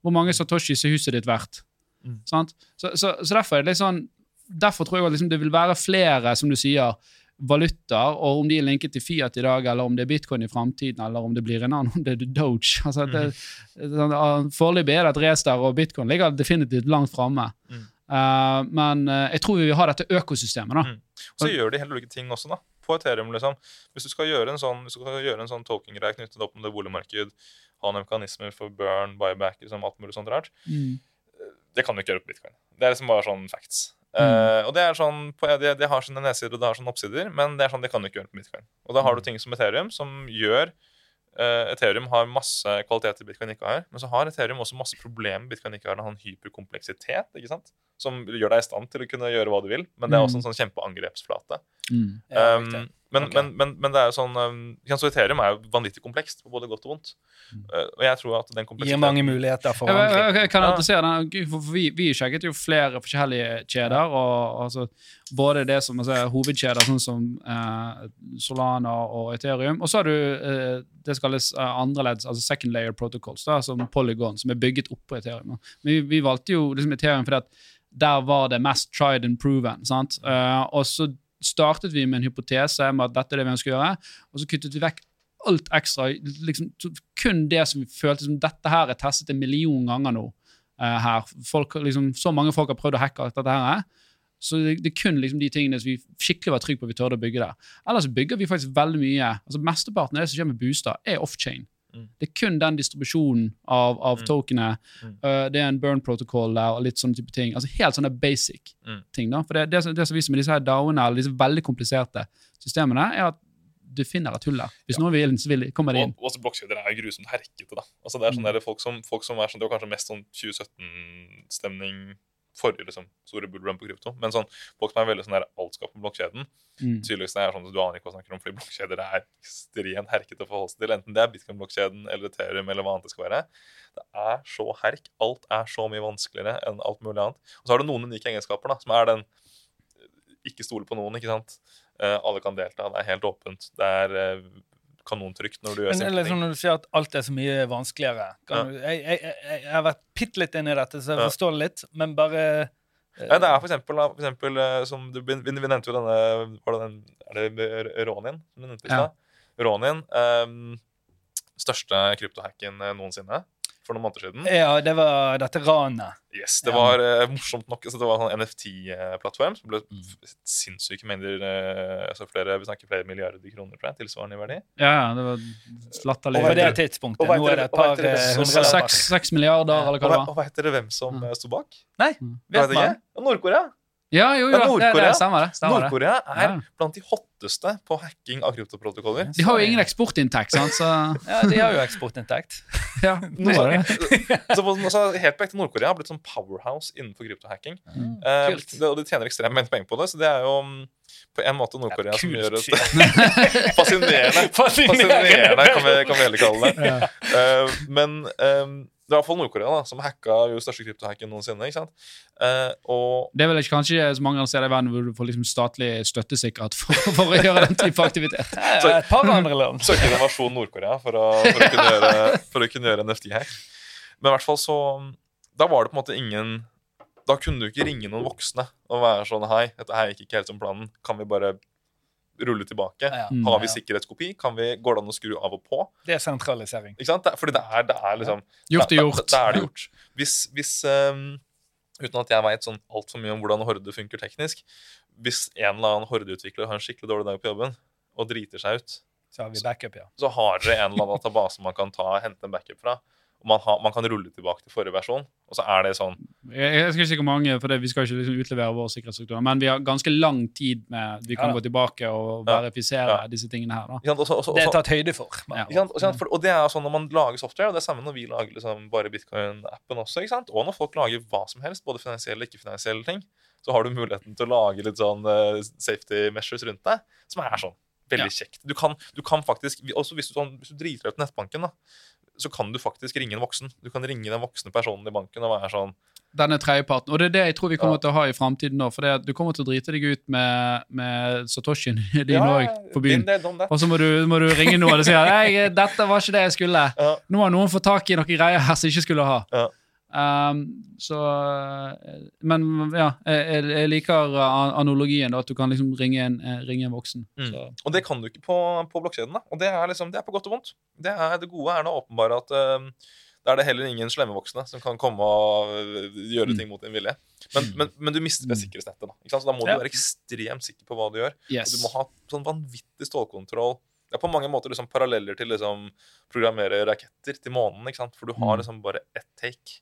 Hvor mange Satoshis er huset ditt verdt? Mm. Sant? Så, så, så derfor er det litt sånn Derfor tror jeg liksom det vil være flere, som du sier, valutaer, og om de er linket til Fiat i dag, eller om det er bitcoin i framtiden, eller om det blir en annen, om det er Doge. [laughs] Altså, det, sånn, Foreløpig er det et race der, og bitcoin ligger definitivt langt framme. Mm. Uh, men uh, jeg tror vi vil ha dette økosystemet. da. Mm. Og så gjør de helt ulike ting også, da. På Ethereum, liksom. Hvis du skal gjøre en sånn, hvis du skal gjøre en sånn token-greie knyttet opp med det boligmarked, ha noen mekanismer for burn, buyback, liksom, alt mulig sånt rart, Mm. det kan du ikke gjøre på bitcoin. Det er liksom bare sånn facts. Mm. Uh, og det er sånn, på, det, det har sine nedsider og det har sine oppsider, men det er sånn, det kan du ikke gjøre på bitcoin. Og da har du Mm. ting som Ethereum, som gjør uh, Ethereum har masse kvaliteter Bitcoin ikke har, men så har Ethereum også masse problemer Bitcoin ikke har. Den har en hyperkompleksitet ikke sant? Som gjør deg i stand til å kunne gjøre hva du vil, men det er også en sånn kjempeangrepsflate. Mm. Ja, Um, riktig. men, okay. men, men, men det er jo sånn um, så Ethereum er jo vanvittig komplekst, på både godt og vondt. Mm. Uh, og jeg tror at den Gir mange muligheter for Jeg, jeg, kan jeg adressere den, for vi, vi sjekket jo flere forskjellige kjeder. og altså, Både det som altså, hovedkjeder, sånn som uh, Solana og Ethereum. Og så har du uh, det som kalles andreledds, altså second layer protocols, da, som Polygon, som er bygget oppå Ethereum. da. Men vi, vi valgte jo liksom Ethereum fordi at der var det mest tried and proven. sant? Uh, og så startet vi med en hypotese om at dette er det vi ønsker å gjøre, og så kuttet vi vekk alt ekstra. liksom Kun det som vi følte som dette her er testet en million ganger nå. Uh, her. Folk, liksom, så mange folk har prøvd å hacke alt dette her. Så det, det er kun liksom de tingene som vi skikkelig var trygge på vi tørde å bygge der. Ellers bygger vi faktisk veldig mye. altså Mesteparten av det som skjer med Bustad, er off-chain. Mm. Det er kun den distribusjonen av, av Mm. tokenet. Mm. Uh, det er en burn protocol der og litt sånne type ting. altså Helt sånne basic Mm. ting. da, for Det, det, det som viser med disse her DAO-ene, eller disse veldig kompliserte systemene, er at du finner et hull der. Hvis noen vil, så vil, kommer det inn. Og også blokkjeder er jo grusomt herkete. da. Altså Det er sånn Mm. der folk som, folk som er sånn, Det var kanskje mest sånn 2017-stemning forrige liksom, store bullrun på krypto. Men sånn, som er veldig sånn der alt skal på blokkjeden. Mm. Tydeligste er sånn at Du aner ikke hva snakker om, fordi blokkjeder er ekstremt herkete å forholde seg til. Enten det er bitcoin-blokkjeden eller Ethereum eller hva annet det skal være. Det er så herk. Alt er så mye vanskeligere enn alt mulig annet. Og så har du noen unike egenskaper, da, som er den ikke stole på noen, ikke sant. Eh, alle kan delta, det er helt åpent. Det er eh, kanontrygt når du gjør simple eller sånn når du sier at alt er så mye vanskeligere kan du, jeg, jeg, jeg, har vært bitte litt inn i dette, så jeg Ja. forstår det litt, men bare eh, Ja, det er for eksempel, for eksempel eh, som du, vi, vi nevnte jo denne var det den, Er det Ronin? Som du nevnte i Ja. stad? Ronin. Um, største kryptohacken eh, noensinne. For noen måneder siden. Ja, det var dette ranet. Yes, Det Ja. var uh, morsomt nok. Så det var en sånn NFT-plattform som ble Mm. sinnssyke mengder uh, altså flere, Vi snakker flere milliarder kroner, tror jeg, tilsvarende i verdi. Ja, ja, det var latterlig. På det tidspunktet. Nå er det et par eh, hundrelapper. Seks, milliarder, eller hva det var. og vet dere hvem som Ja. eh, sto bak? Nei, Mm. Vet man. Nord-Korea. Ja, jo, jo, det, det Nord-Korea. Stemmer. Nord-Korea er Ja. blant de hotteste på hacking av kryptoprotokoller. De har jo ingen eksportinntekt, sant, så [laughs] Ja, de har jo eksportinntekt. [laughs] ja, [laughs] det så. Så, så helt på ekte Nord-Korea har blitt sånn powerhouse innenfor kryptohacking. Mm, Eh, det, og de tjener ekstremt mye penger på det, så det er jo mm, på en måte Nord-Korea som gjør det fascinerende. Fascinerende, kan vi, kan vi heller kalle det. Ja. Uh, men eh, det er i hvert fall Nord-Korea da, som hacka jo største kryptohacken noensinne. ikke sant? Eh, og Det er vel ikke kanskje så mange andre steder i verden hvor du får liksom statlig støtte sikkert for, for å gjøre den type aktivitet. [laughs] så, et par andre land. søke invasjon Nord-Korea for, for, å kunne gjøre- for å kunne gjøre en FT-hack. Men i hvert fall så Da var det på en måte ingen Da kunne du ikke ringe noen voksne og være sånn Hei, dette her gikk ikke helt som planen. Kan vi bare rulle tilbake? Ja, ja. Har vi sikkerhetskopi? Kan vi, går det an å skru av og på? Det er sentralisering. Ikke sant? Fordi det er, det er liksom Gjort er gjort. Da, da er det gjort. Hvis, hvis um, Uten at jeg veit sånn altfor mye om hvordan Horde funker teknisk Hvis en eller annen Horde-utvikler har en skikkelig dårlig dag på jobben og driter seg ut, Så har vi backup, ja. så har dere en eller annen database man kan ta hente en backup fra. Og man, har, man kan rulle tilbake til forrige versjon, og så er det sånn Jeg, jeg skal ikke si hvor mange, for det, vi skal ikke liksom utlevere vår sikkerhetsstruktur, men vi har ganske lang tid med Vi kan Ja. gå tilbake og verifisere Ja. disse tingene her. da. også, Og så- Det er tatt høyde for. Ja. For, og det er sånn når man lager software, og det er samme når vi lager liksom bare bitcoin-appen også, ikke sant? og når folk lager hva som helst, både finansielle og ikke-finansielle ting, så har du muligheten til å lage litt sånn uh, safety measures rundt deg, som er sånn veldig kjekt. Du kan, du kan faktisk, også hvis du, sånn, hvis du driter deg ut nettbanken, da, så kan du faktisk ringe en voksen. Du kan ringe den voksne personen i banken og være sånn Denne tredjeparten. Og det er det jeg tror vi kommer Ja. til å ha i framtiden nå. For du kommer til å drite deg ut med, med Satoshien [laughs] din ja, på byen. Og så må du, må du ringe noen og si at [laughs] 'dette var ikke det jeg skulle'. Ja. Nå har noen fått tak i noen greier her som jeg ikke skulle ha. Ja. Um, så eh, Men ja, jeg, jeg- liker analogien, da, at du kan liksom ringe en, eh, ringe en voksen. Mm. Så. Og det kan du ikke på, på blokkjeden. da. Og det er, liksom, det er på godt og vondt. Det, er, det gode er nå åpenbart at um, da er det heller ingen slemme voksne som kan komme og gjøre Mm. ting mot din vilje. Men, men, men du mister det Mm. sikkerhetsnettet. da. Ikke sant? Så da må Ja. du være ekstremt sikker på hva du gjør. Og du må ha sånn vanvittig stålkontroll. Det er på mange måter liksom paralleller til liksom programmere raketter til månen. ikke sant? For du har Mm. liksom bare ett take.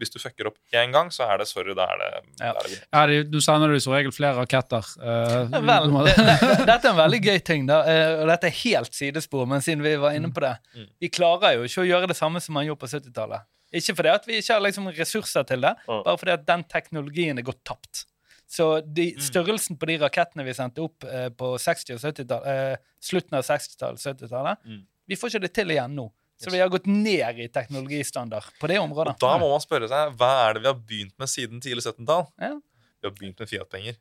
Hvis du fucker opp én gang, så er det sorry, da er det, Ja. er det Ja, de, du sender jo som regel flere raketter. Uh, [laughs] vel, det, det, dette er en veldig gøy ting, da. eh, og dette er helt sidespor, men siden vi var inne på det Mm. Vi klarer jo ikke å gjøre det samme som man gjorde på 70-tallet. Ikke fordi at vi ikke har liksom ressurser til det, Mm. bare fordi at den teknologien er gått tapt. Så de, Mm. størrelsen på de rakettene vi sendte opp eh, på 60- og 70-tallet, eh, slutten av 60-tallet, 70-tallet, Mm. vi får ikke det til igjen nå. Så vi har gått ned i teknologistandard på det området. Og da må man spørre seg hva er det vi har begynt med siden tidlig 17-tall? Ja. Vi har begynt med Fiat-penger.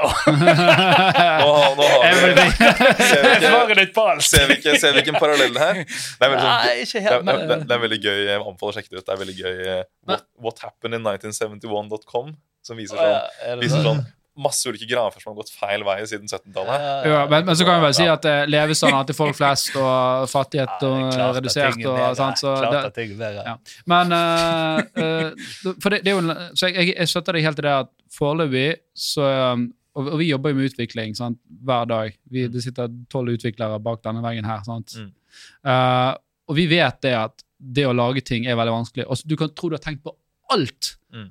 Oh. [laughs] Nå, nå har vi Svaret ditt på alt! ser, vi ikke, ser vi ikke en parallell her? Det er veldig, sånn, Nei, ikke helt. det, det, det er veldig gøy. Jeg anbefaler å sjekke det ut. Det er veldig gøy. eh, What, what happened in 1971.com, som viser sånn, er viser sånn? Masse ulike grafer som har gått feil vei siden 17-tallet. Ja, men, men så kan vi bare si at eh, levestandarden til folk flest og fattighet Ja, er og redusert er og sånt, så det, ting ja. Men uh, eh, For det, det er jo Så jeg, jeg støtter deg helt i det at foreløpig så um, og, og vi jobber jo med utvikling sant, hver dag. Vi, det sitter tolv utviklere bak denne veggen her. sant? Mm. Uh, og vi vet det at det å lage ting er veldig vanskelig. Og du kan tro du har tenkt på alt. Mm.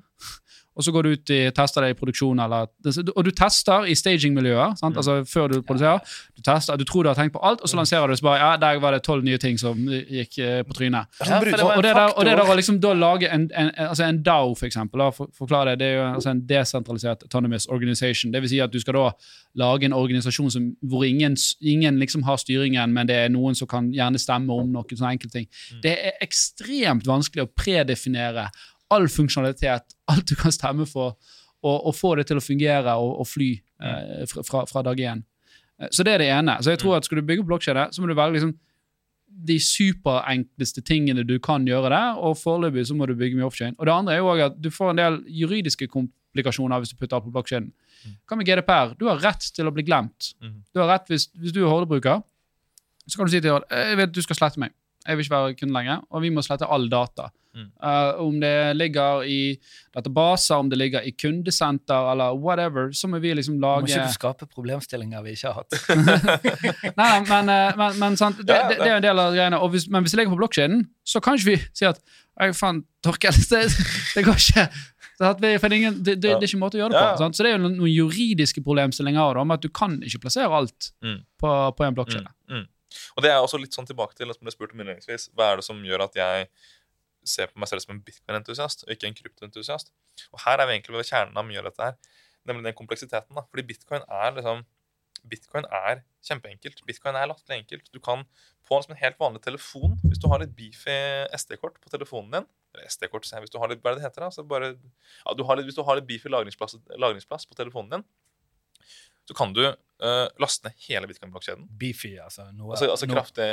Og så går du ut i, tester det i produksjon, eller, og du tester i staging-miljøer. Mm. Altså Før du produserer. Du tester, du tror du har tenkt på alt, og så lanserer du så bare ja, der var det tolv nye ting som gikk eh, på trynet. Ja, det Og, og, det der, og det der å liksom da lage en, en, en, altså en DAO, for eksempel, da, for, forklare det, det er jo altså en desentralisert autonomous organization. Det vil si at du skal da lage en organisasjon som, hvor ingen, ingen liksom har styringen, men det er noen som kan gjerne stemme om noen sånne enkelte ting. Det er ekstremt vanskelig å predefinere all funksjonalitet, alt du kan stemme for, og, og få det til å fungere og, og fly eh, fra, fra, dag én. Eh, Så det er det ene. Så jeg tror at Skal du bygge opp blokkjede, så må du velge liksom de superenkleste tingene du kan gjøre der, og foreløpig så må du bygge mye offshore. Og det andre er jo også at du får en del juridiske komplikasjoner hvis du putter alt på blokkjeden. Hva med GDPR? Du har rett til å bli glemt. Mhm. Du har rett hvis, hvis du er Horde-bruker, så kan du si til Horde jeg vet du skal slette meg. Jeg vil ikke være kunde lenger, og vi må slette all data. Mm. Uh, om det ligger i databaser, om det ligger i kundesenter eller whatever, så må vi liksom Må ikke du skape problemstillinger vi ikke har hatt? [laughs] Nei, men, eh, men, men sant, det, det, det er en del av greiene. Hvis, men hvis det ligger på blokkjeden, så kan ikke vi si at «Ei, faen, Torkel, [laughs] det, det går ikke. Vi, det, ingen, det, er ikke en måte å gjøre det på. Sant? Så det er jo noen, noen juridiske problemstillinger om at du kan ikke plassere alt Mm. på, på en blokkjede. Mm, mm. Og det er også litt sånn tilbake til som ble spurt om innledningsvis. Hva er det som gjør at jeg ser på meg selv som en bitcoin-entusiast, og ikke en kryptoentusiast? Og her er vi egentlig ved kjernen av mye av dette her, nemlig den kompleksiteten. da. Fordi bitcoin er liksom Bitcoin er kjempeenkelt. Bitcoin er latterlig enkelt. Du kan på en, en helt vanlig telefon, hvis du har litt beefy SD-kort på telefonen din eller SD-kort, hvis du har litt, hva er det det heter da? Så bare, ja, du litt, hvis du har litt beefy lagringsplass, lagringsplass på telefonen din, så kan du uh, laste ned hele bitcoin-blokkjeden. Beefy, altså. Noe, Altså, altså noe- kraftig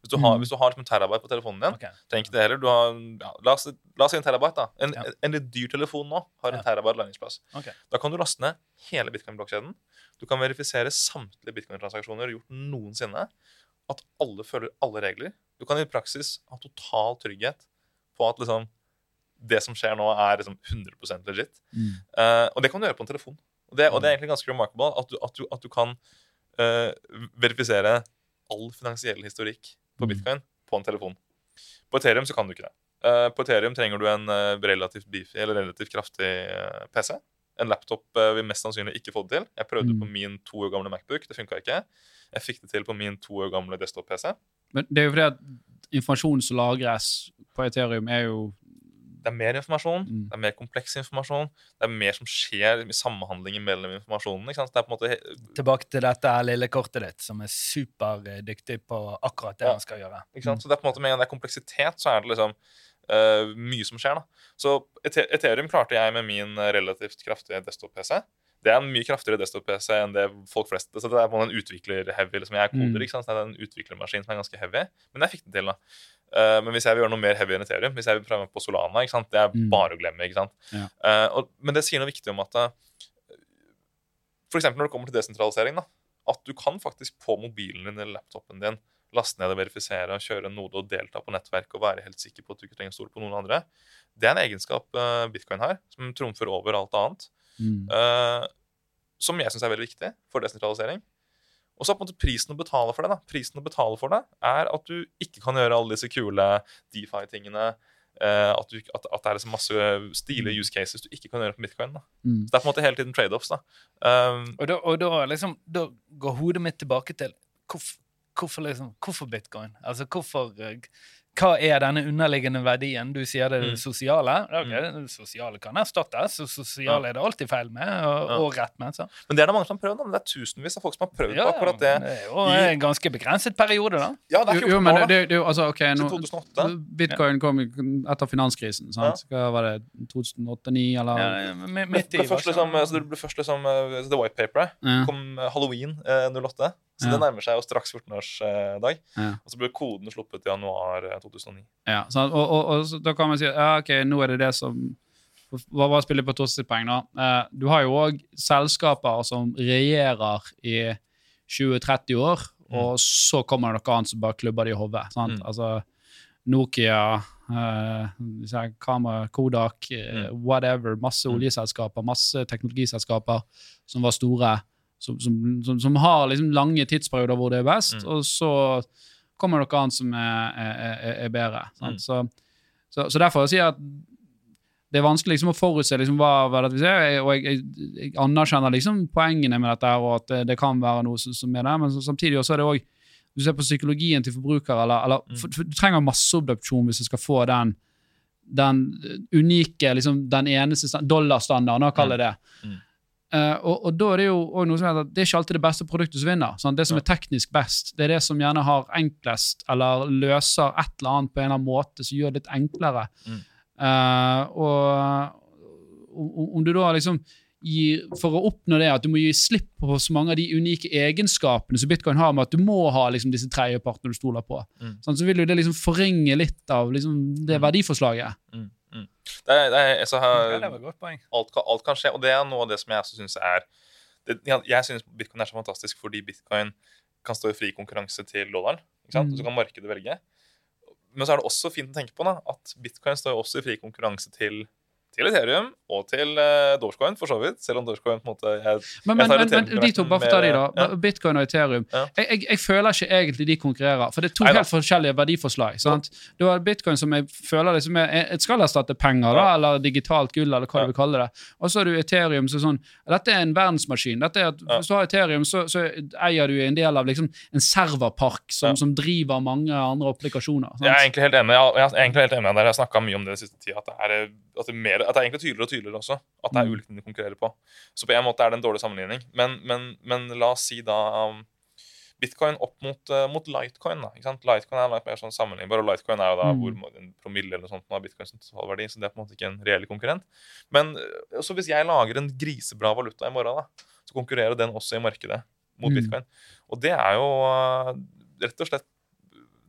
Hvis du har, Mm. hvis du har liksom terabyte på telefonen din, okay. ikke det heller. Du har, ja, la, oss, la oss si en terabyte. da. En, Ja. en, litt dyr telefon nå har en terabyte lagringsplass. Okay. Da kan du laste ned hele bitcoin-blokkjeden. Du kan verifisere samtlige bitcoin-transaksjoner gjort noensinne. At alle følger alle regler. Du kan i praksis ha total trygghet på at liksom, det som skjer nå, er liksom 100% legit. Mm. Uh, og det kan du gjøre på en telefon. Og det, og det er egentlig ganske remarkable at du, at du, at du kan uh, verifisere all finansiell historikk på Mm. bitcoin på en telefon. På Ethereum så kan du ikke det. Uh, på Ethereum trenger du en uh, relativt beefy eller relativt kraftig PC. En laptop vil mest sannsynlig ikke få det til. Jeg prøvde Mm. på min to år gamle Macbook. Det funka ikke. Jeg fikk det til på min to år gamle desktop-PC. Men det er jo fordi at informasjonen som lagres på Ethereum, er jo Det er mer informasjon, Mm. det er mer kompleks informasjon. Det er mer som skjer i samhandlingen mellom informasjonen. ikke sant? Det er på en måte Tilbake til dette lille kortet ditt, som er superdyktig på akkurat det Ja. han skal gjøre. Ikke sant? Så det er på en måte Med en det er kompleksitet, så er det liksom uh, mye som skjer. da. Så Ethereum klarte jeg med min relativt kraftige desktop-PC. Det er en mye kraftigere desktop-PC enn det folk flest Så det er på en utvikler-heavy. liksom Jeg er koder, Mm. ikke sant? Så det er en utviklermaskin som er ganske heavy. Men jeg fikk det til, da. Eh, men hvis jeg vil gjøre noe mer heavy enn Ethereum, hvis jeg vil prøve på Solana, ikke sant? det er Mm. bare å glemme. ikke sant? Ja. Uh, og, men det sier noe viktig om at f.eks. for eksempel når det kommer til desentralisering, da, at du kan faktisk på mobilen din eller laptopen din laste ned og verifisere og kjøre node og delta på nettverk og være helt sikker på at du ikke trenger å stole på noen andre. Det er en egenskap uh, bitcoin har, som trumfer over alt annet. mm. Uh, som jeg syns er veldig viktig for desentralisering. Og så er på en måte prisen å betale for det da. Prisen å betale for det er at du ikke kan gjøre alle disse kule DeFi-tingene. eh, at, du, at, at det er liksom masse stilige use cases du ikke kan gjøre på bitcoin. Mm. Så det er på en måte hele tiden trade-offs. da. Um, Og da, og da, liksom, da går hodet mitt tilbake til hvorfor, hvorfor, liksom, hvorfor bitcoin? Altså hvorfor, eh, hva er denne underliggende verdien? Du sier det er det Mm. sosiale. Okay, Det sosiale kan erstattes, og sosiale er det alltid feil med, og, og rett med. Så. Men det er det mange som har prøvd. men Det er tusenvis av folk som har prøvd Ja, på akkurat det. det er jo en ganske begrenset periode, da. Ja, det er Jo, 14 jo, men år, det, det, det, jo- altså, ok, nå, 2008. Bitcoin kom etter finanskrisen. sant? Hva var det? 2008-2009, eller? Ja, Det midt i ble først liksom, så det ble først liksom uh, The White Paperet. Ja. kom eh, halloween eh, 08. Så Ja. det nærmer seg jo straks 14-årsdag. Ja. Og så ble koden sluppet i januar eh, 2009. Ja, så, Og, og, og da kan man si ja, ok, nå er det det som Hva var spillet på Tossetspoeng, da? Eh, du har jo òg selskaper som regjerer i 20-30 år, og så kommer det noe annet som bare klubber det i hodet. Mm. Altså Nokia, eh, kamera, Kodak, eh, whatever. Masse Mm. oljeselskaper, masse teknologiselskaper som var store. Som, som, som, som har liksom lange tidsperioder hvor det er best, Mm. og så kommer noe annet som er, er, er, bedre. Sant? Mm. Så, så, så derfor sier jeg at det er vanskelig liksom å forutse liksom hva, hva det vi ser, og jeg, jeg, jeg anerkjenner liksom poengene med dette, og at det, det kan være noe som, som er der, men så, samtidig også er det også, du ser på psykologien til forbrukere, eller, eller Mm. for, for, du trenger masseobduksjon hvis du skal få den, den unike, liksom den eneste sta- dollarstandarden, kall det det. Mm. Eh, og, og da er det jo og noe som heter at det er ikke alltid det beste produktet som vinner. Sant? Det som er teknisk best, det er det som gjerne har enklest, eller løser et eller annet på en eller annen måte som gjør det litt enklere. Mm. Uh, og om, om du da liksom gir, For å oppnå det, at du må gi slipp på så mange av de unike egenskapene som bitcoin har, med at du må ha liksom disse tredjepartene du stoler på, Mm. sånn, så vil jo det liksom forringe litt av liksom det Mm. verdiforslaget. Mm. Mm. Det det altså, det var godt poeng. alt, alt kan skje, og det er noe av det som jeg synes er det, Jeg synes bitcoin er så fantastisk fordi bitcoin kan stå i fri konkurranse til dollaren. Ikke sant? Mm. Så kan markedet velge. Men så er det også fint å tenke på da, at bitcoin står også i fri konkurranse til, til Ethereum og til uh, Dogecoin, for så vidt. Selv om Dogecoin på en måte jeg, Men, men, tar men, men de to, bare ta de da, Ja. Bitcoin og Ethereum. Ja. Jeg, jeg, jeg føler ikke egentlig de konkurrerer, for det er to Neida. helt forskjellige verdiforslag. sant? Du har Bitcoin som jeg føler liksom er, skal erstatte penger, da, eller digitalt gull, eller hva du vil kalle det. Og så har du Ethereum som sånn Dette er en verdensmaskin. Dette er at. Hvis du har Ethereum, så, så eier du en del av liksom en serverpark som, som driver mange andre applikasjoner. sant? jeg er egentlig helt enig jeg, jeg er egentlig helt enig. Jeg har snakka mye om det den siste tida. At, det er, at, det mer, at det er egentlig tydeligere og tydeligere også. At det er Mm. ting de konkurrerer på. Så på en måte er det en dårlig sammenligning. Men, men, men la oss si da um, bitcoin opp mot, uh, mot Litecoin. da, ikke sant? Litecoin er litt mer sånn sammenlignbar, og Litecoin er jo da Mm. hvor en promille eller sånt av bitcoins totalverdi, så det er på en måte ikke en reell konkurrent. Men uh, så hvis jeg lager en grisebra valuta i morgen, da, så konkurrerer den også i markedet mot Mm. bitcoin. Og det er jo uh, rett og slett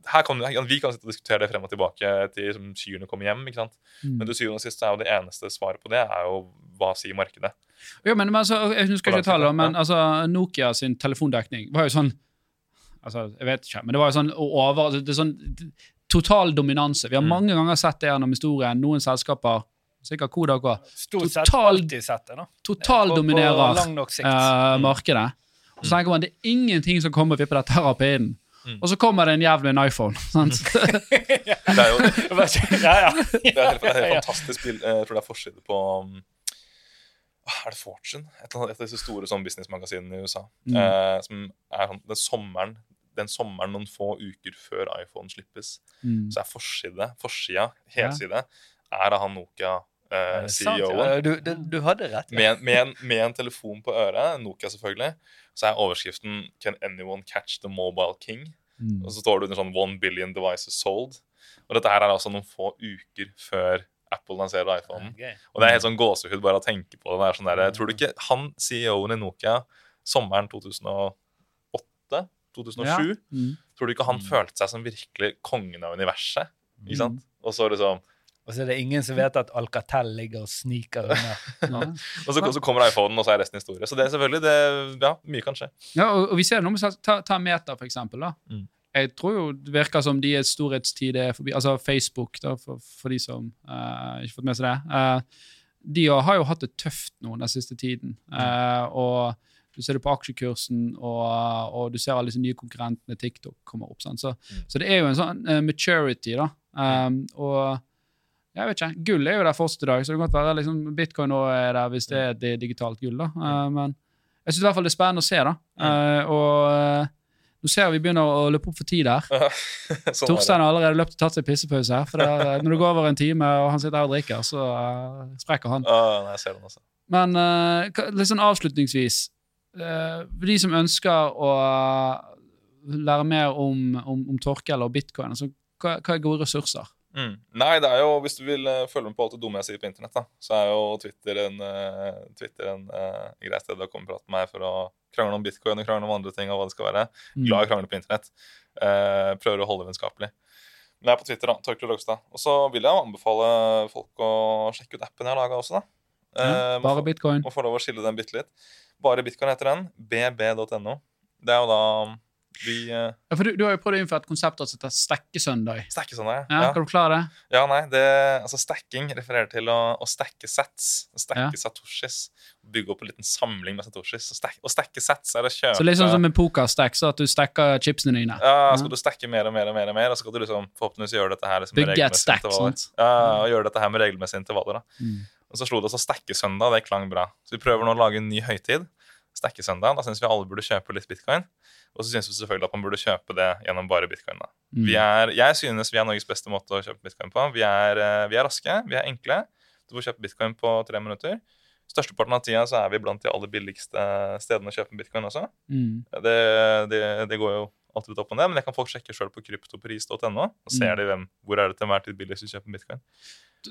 kan, Vi kan sitte og diskutere det frem og tilbake til liksom, kyrne kommer hjem. ikke sant? Mm. Men til syvende og sist er jo det eneste svaret på det er jo hva sier markedet. Jo, men, men altså, Jeg husker ikke tallet, men altså, Nokia sin telefondekning var jo sånn altså, Jeg vet ikke, men det var jo sånn over det er sånn Total dominanse. Vi har Mm. mange ganger sett det gjennom historien. Noen selskaper, sikkert Kodak òg, Stort sett alltid sett det, da. Totaldominerer eh, markedet. Og så tenker man det er ingenting som kommer og vipper dette her av pinnen. Mm. Og så kommer det en jævlig med en iPhone. [laughs] sant? [laughs] Det er jo [laughs] ja, ja. det er helt, det er helt fantastisk spill. Eh, Jeg tror det er forside på um, Er det Fortune? Et, av disse store sånn businessmagasinene i USA. Mm. Eh, som er sånn den sommeren, den sommeren noen få uker før iPhone slippes, Mm. så er forside, forsida, helside, er av han Nokia eh? CEO-en. Ja, Du, du, du hadde rett. ja. Med, med, en, med en telefon på øret, Nokia selvfølgelig, så er overskriften 'Can anyone catch the mobile king?' Mm. Og så står det under sånn 'One billion devices sold'. Og dette her er altså noen få uker før Apple lanserer iPhone. Okay. Og det er helt sånn gåsehud bare å tenke på det. sånn der, tror du ikke han CEO-en i Nokia sommeren 2008? 2007? Ja. Mm. Tror du ikke han Mm. følte seg som virkelig kongen av universet? Mm. Ikke sant? Og så liksom Og så er det ingen som vet at Alcatel ligger og sniker unna. [laughs] Ja. Og så, så kommer iPhonen, og så er resten historie. Så det er selvfølgelig det, Ja, mye kan skje. Ja, og, og vi ser noe med ta, ta Meta, for eksempel. Da. Mm. Jeg tror jo det virker som de er storhetstid er forbi. Altså Facebook, da, for, for de som uh, ikke fått med seg det. Uh, de har- har jo hatt det tøft nå den siste tiden. Uh, og du ser det på aksjekursen, og, og du ser alle disse nye konkurrentene TikTok kommer opp. Sant? Så, Mm. så det er jo en sånn maturity, da. Um, og jeg vet ikke, Gull er jo der fortsatt i dag, så det kan godt være liksom, bitcoin nå er der hvis det er et digitalt gull. da. Uh, men jeg syns i hvert fall det er spennende å se. da. Uh, og eh, Nå ser vi begynner å løpe opp for tid der. [laughs] sånn Torstein har allerede løpt og tatt seg pissepause. For det er, når det går over en time, og han sitter her og drikker, så uh, sprekker han. Ah, nei, jeg ser den også. Men uh, litt sånn avslutningsvis uh, For de som ønsker å lære mer om, om, om Torkel og bitcoin, altså, hva, hva er gode ressurser? Mm. Nei, det er jo, hvis du vil eh, følge med på alt det dumme jeg sier på internett, da, så er jo Twitter en, uh, Twitter en uh, greit sted å komme og prate med meg for å krangle om bitcoin og krangle om andre ting. og hva det skal være. Mm. Glad i å krangle på internett. Uh, prøver å holde det vennskapelig. Men jeg er på Twitter, da. Torkel Rogstad. Og så vil jeg anbefale folk å sjekke ut appen jeg har laga også, da. Ja, bare må bitcoin. Må få lov å skille den bitte litt. Bare bitcoin heter den. bb.no. Det er jo da vi uh, Ja, for du, du har jo prøvd å innføre et konsept som heter stekkesøndag. Stekkesøndag, ja. Ja. Kan du klare det? Ja, nei, det, altså Stekking refererer til å, å stekke sets. Stekke Ja. satoshis. Bygge opp en liten samling med satoshis. Å stek, Å stacke sats er å kjøpe Så litt sånn som en pokerstack, så at du stekker chipsene dine. Ja, skal du stekke mer og mer og mer, og mer, og så skal du liksom forhåpentligvis gjøre dette her liksom, med Bygge et stack, sant? Ja, og gjøre dette her med regelmessige intervaller. da. Mm. Og så slo det oss å stekke søndag. Det klang bra. Så vi prøver nå å lage en ny høytid. Stacke søndag. Da syns vi alle burde kjøpe litt bitcoin. Og så syns vi selvfølgelig at man burde kjøpe det gjennom bare bitcoin. da. Mm. Vi er, jeg synes vi er Norges beste måte å kjøpe bitcoin på. Vi er, eh, vi er raske, vi er enkle. Du får kjøpe bitcoin på tre minutter. Størsteparten av tida så er vi blant de aller billigste stedene å kjøpe bitcoin også. Mm. Det, det, det går jo alltid opp og ned, men det kan folk sjekke sjøl på kryptopris.no. Og ser Mm. de hvem, hvor er det til enhver tid billigst å kjøpe bitcoin.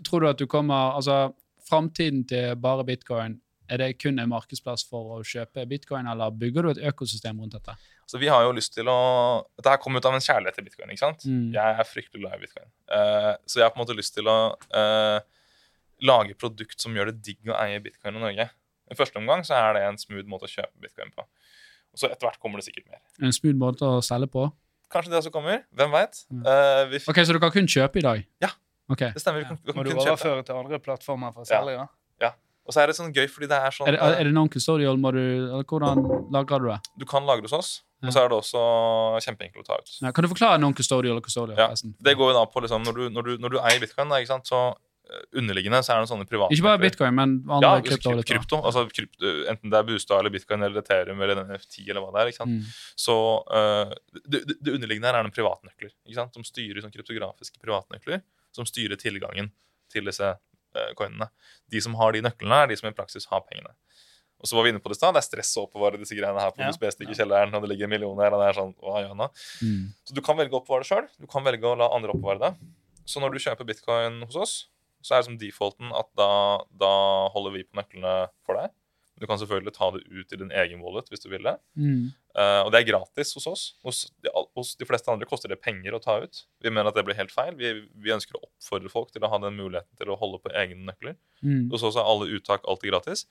Tror du at du kommer Altså, framtiden til bare bitcoin, er det kun en markedsplass for å kjøpe bitcoin, eller bygger du et økosystem rundt dette? Så vi har jo lyst til å Dette her kom ut av en kjærlighet til bitcoin. ikke sant? Mm. Jeg er fryktelig glad i bitcoin. Uh, så jeg har på en måte lyst til å uh, lage produkt som gjør det digg å eie bitcoin i Norge. I første omgang så er det en smooth måte å kjøpe bitcoin på. Og så etter hvert kommer det sikkert mer. En smooth måte å selge på? Kanskje det også kommer. Hvem veit? Mm. Uh, Ok, Så du kan kun kjøpe i dag? Ja. okay. Det stemmer. Vi kan, vi Må kan du kun kjøpe. overføre til andre plattformer for å selge? Ja. Ja. Og så er det sånn gøy, fordi det er sånn Er det, er det non-custodial? Må du, eller hvordan lager du det? Du kan lagre hos oss, Ja. og så er det også kjempeenkelt å ta ut. Ja, kan du forklare non-custodial og custodial? Ja. Det går jo da på liksom, når du, når du, når du eier bitcoin, da, så eh, underliggende så er det sånne private Ikke bare bitcoin, men andre ja, kryptovaluta. krypto. Altså krypto, enten det er Bustad eller bitcoin eller Ethereum eller NFT eller hva det er. ikke sant? Mm. Så uh, det, det- det underliggende her er noen privatnøkler ikke sant? som styrer sånn kryptografiske privatnøkler som styrer tilgangen til disse eh, coinene. De som har de nøklene, er de som i praksis har pengene. Og så var vi inne på det stedet, det er stress å oppbevare disse greiene her på Ja. USB-stikk i kjelleren, og det ligger millioner, og det er sånn, hva gjør nå? Mm. Så du kan velge å oppbevare det sjøl. Du kan velge å la andre oppbevare det. Så når du kjøper bitcoin hos oss, så er det som defaulten at da, da holder vi på nøklene for deg. Du kan selvfølgelig ta det ut i din egen wallet hvis du vil det. Mm. Uh, og det er gratis hos oss. Hos de, hos de fleste andre koster det penger å ta ut. Vi mener at det blir helt feil. Vi, vi ønsker å oppfordre folk til å ha den muligheten til å holde på egne nøkler. Mm. Hos oss er alle uttak alltid gratis.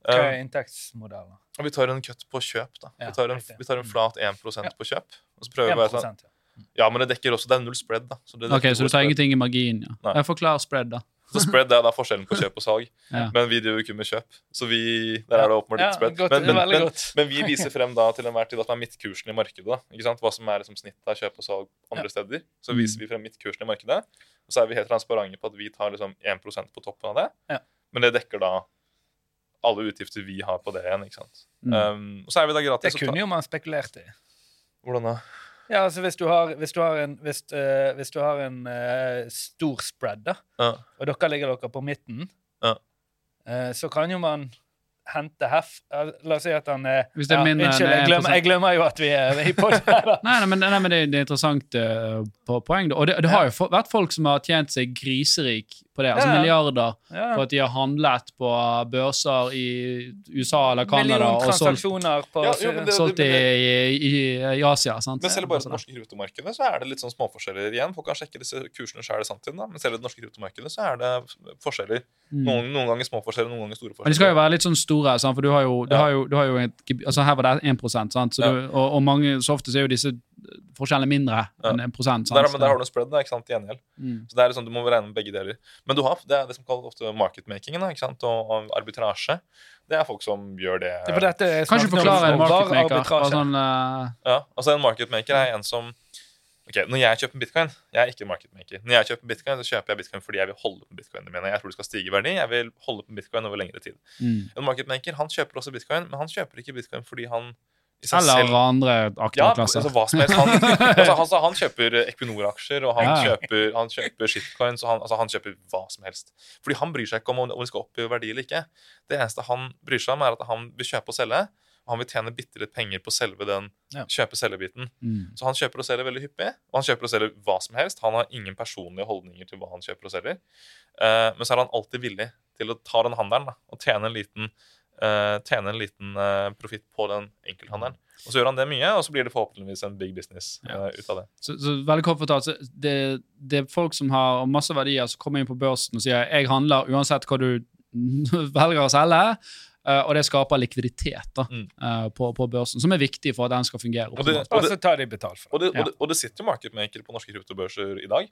Hva Eh, er inntektsmodellen? Uh, vi tar en cut på kjøp. da. Ja, vi, tar en, vi tar en flat 1 Ja. på kjøp. Og så prøver vi å være 1 sånn, ja. ja, men det dekker også, det er null spread. da. Så det Ok, Så du tar spread. ingenting i margin? ja. Nei. Jeg forklarer spread, da. Så spread det er da forskjellen på kjøp og salg. Ja. Men vi driver jo ikke med kjøp. Så vi, der er det åpenbart Ja, litt spread. godt, men, men, men, men vi viser frem da til enhver tid at det er midtkursen i markedet. da, ikke sant? Hva som er liksom snittet av kjøp og salg andre steder. Så viser vi frem midtkursen i markedet. Og så er vi helt transparente på at vi tar liksom 1% på toppen av det. Ja. Men det dekker da alle utgifter vi har på det igjen. ikke sant? Mm. Um, og så er vi da gratis. Det kunne jo man spekulert i. Hvordan da? Ja, altså Hvis du har, hvis du har en, hvis, uh, hvis du har en uh, stor spread, da, Ja. og dere ligger dere på midten, Ja. uh, så kan jo man hente hef... La oss si at han er Hvis det er mindre enn Unnskyld, jeg glemmer, jeg glemmer jo at vi er i da. [laughs] Nei, nei, men, nei, men det, det er interessant på poeng. da. Og det, det har jo vært folk som har tjent seg griserik på det. Altså Ja, ja. milliarder Ja. på at de har handlet på børser i USA eller Canada og solgt, på Ja, jo, solgt det- det, i, i, i Asia. sant? Men selv bare Altså, det norske kryptomarkedet så er det litt sånn småforskjeller igjen. Folk kan sjekke disse kursene sjøl i sanntiden. da. Men selv i det norske kryptomarkedet så er det forskjeller. mm. Noen, noen ganger små forskjeller, noen ganger store forskjeller. Men de skal jo være litt sånn store, sant? for du har jo, du Ja. har jo, du har jo et, altså Her var det 1 sant? Så Ja. du, og, og mange, så ofte så er jo disse forskjellene mindre Ja. enn 1 sant? Der, men der har du en spread, da, ikke sant, i gjengjeld. Mm. Så det er liksom, Du må regne med begge deler. Men du har, det er det som kalles ofte marketmaking da, ikke sant? Og, og arbitrasje. Det er folk som gjør det. Det er for dette er Kan ikke forklare en marketmaker. Sånn, uh... Ja, altså En marketmaker er en som Ok, Når jeg kjøper bitcoin Jeg er ikke en marketmaker. Når jeg kjøper bitcoin, så kjøper jeg bitcoin fordi jeg vil holde på bitcoinene mine. Jeg tror det skal stige i verdi. Jeg vil holde på bitcoin over lengre tid. mm. En marketmaker han kjøper også bitcoin, men han kjøper ikke bitcoin fordi han Eller selv andre ja, altså hva som helst. Han, [laughs] altså, han, han kjøper Equinor-aksjer, og han Ja. kjøper, han kjøper shitcoins, og han, altså, han kjøper hva som helst. Fordi han bryr seg ikke om om det skal opp i verdi eller ikke. Det eneste han bryr seg om, er at han vil kjøpe og selge. Og han vil tjene bitte litt penger på selve den Ja. kjøpe-selge-biten. Mm. Så han kjøper og selger veldig hyppig, og han kjøper og selger hva som helst. Han har ingen personlige holdninger til hva han kjøper og selger. uh, men så er han alltid villig til å ta den handelen da, og tjene en liten, tjene en liten eh, profitt på den enkelthandelen. Og så gjør han det mye, og så blir det forhåpentligvis en big business Ja. eh, ut av det. Så, så veldig kort fortalt, så det, det er folk som har masse verdier, som kommer inn på børsen og sier jeg handler uansett hva du [laughs] velger å selge, eh, og det skaper likviditet da, Mm. eh, på, på børsen, som er viktig for at den skal fungere. Og det-. Og så tar de betalt for Og det. det, og det, og det sitter jo marketmaker på norske kryptobørser i dag.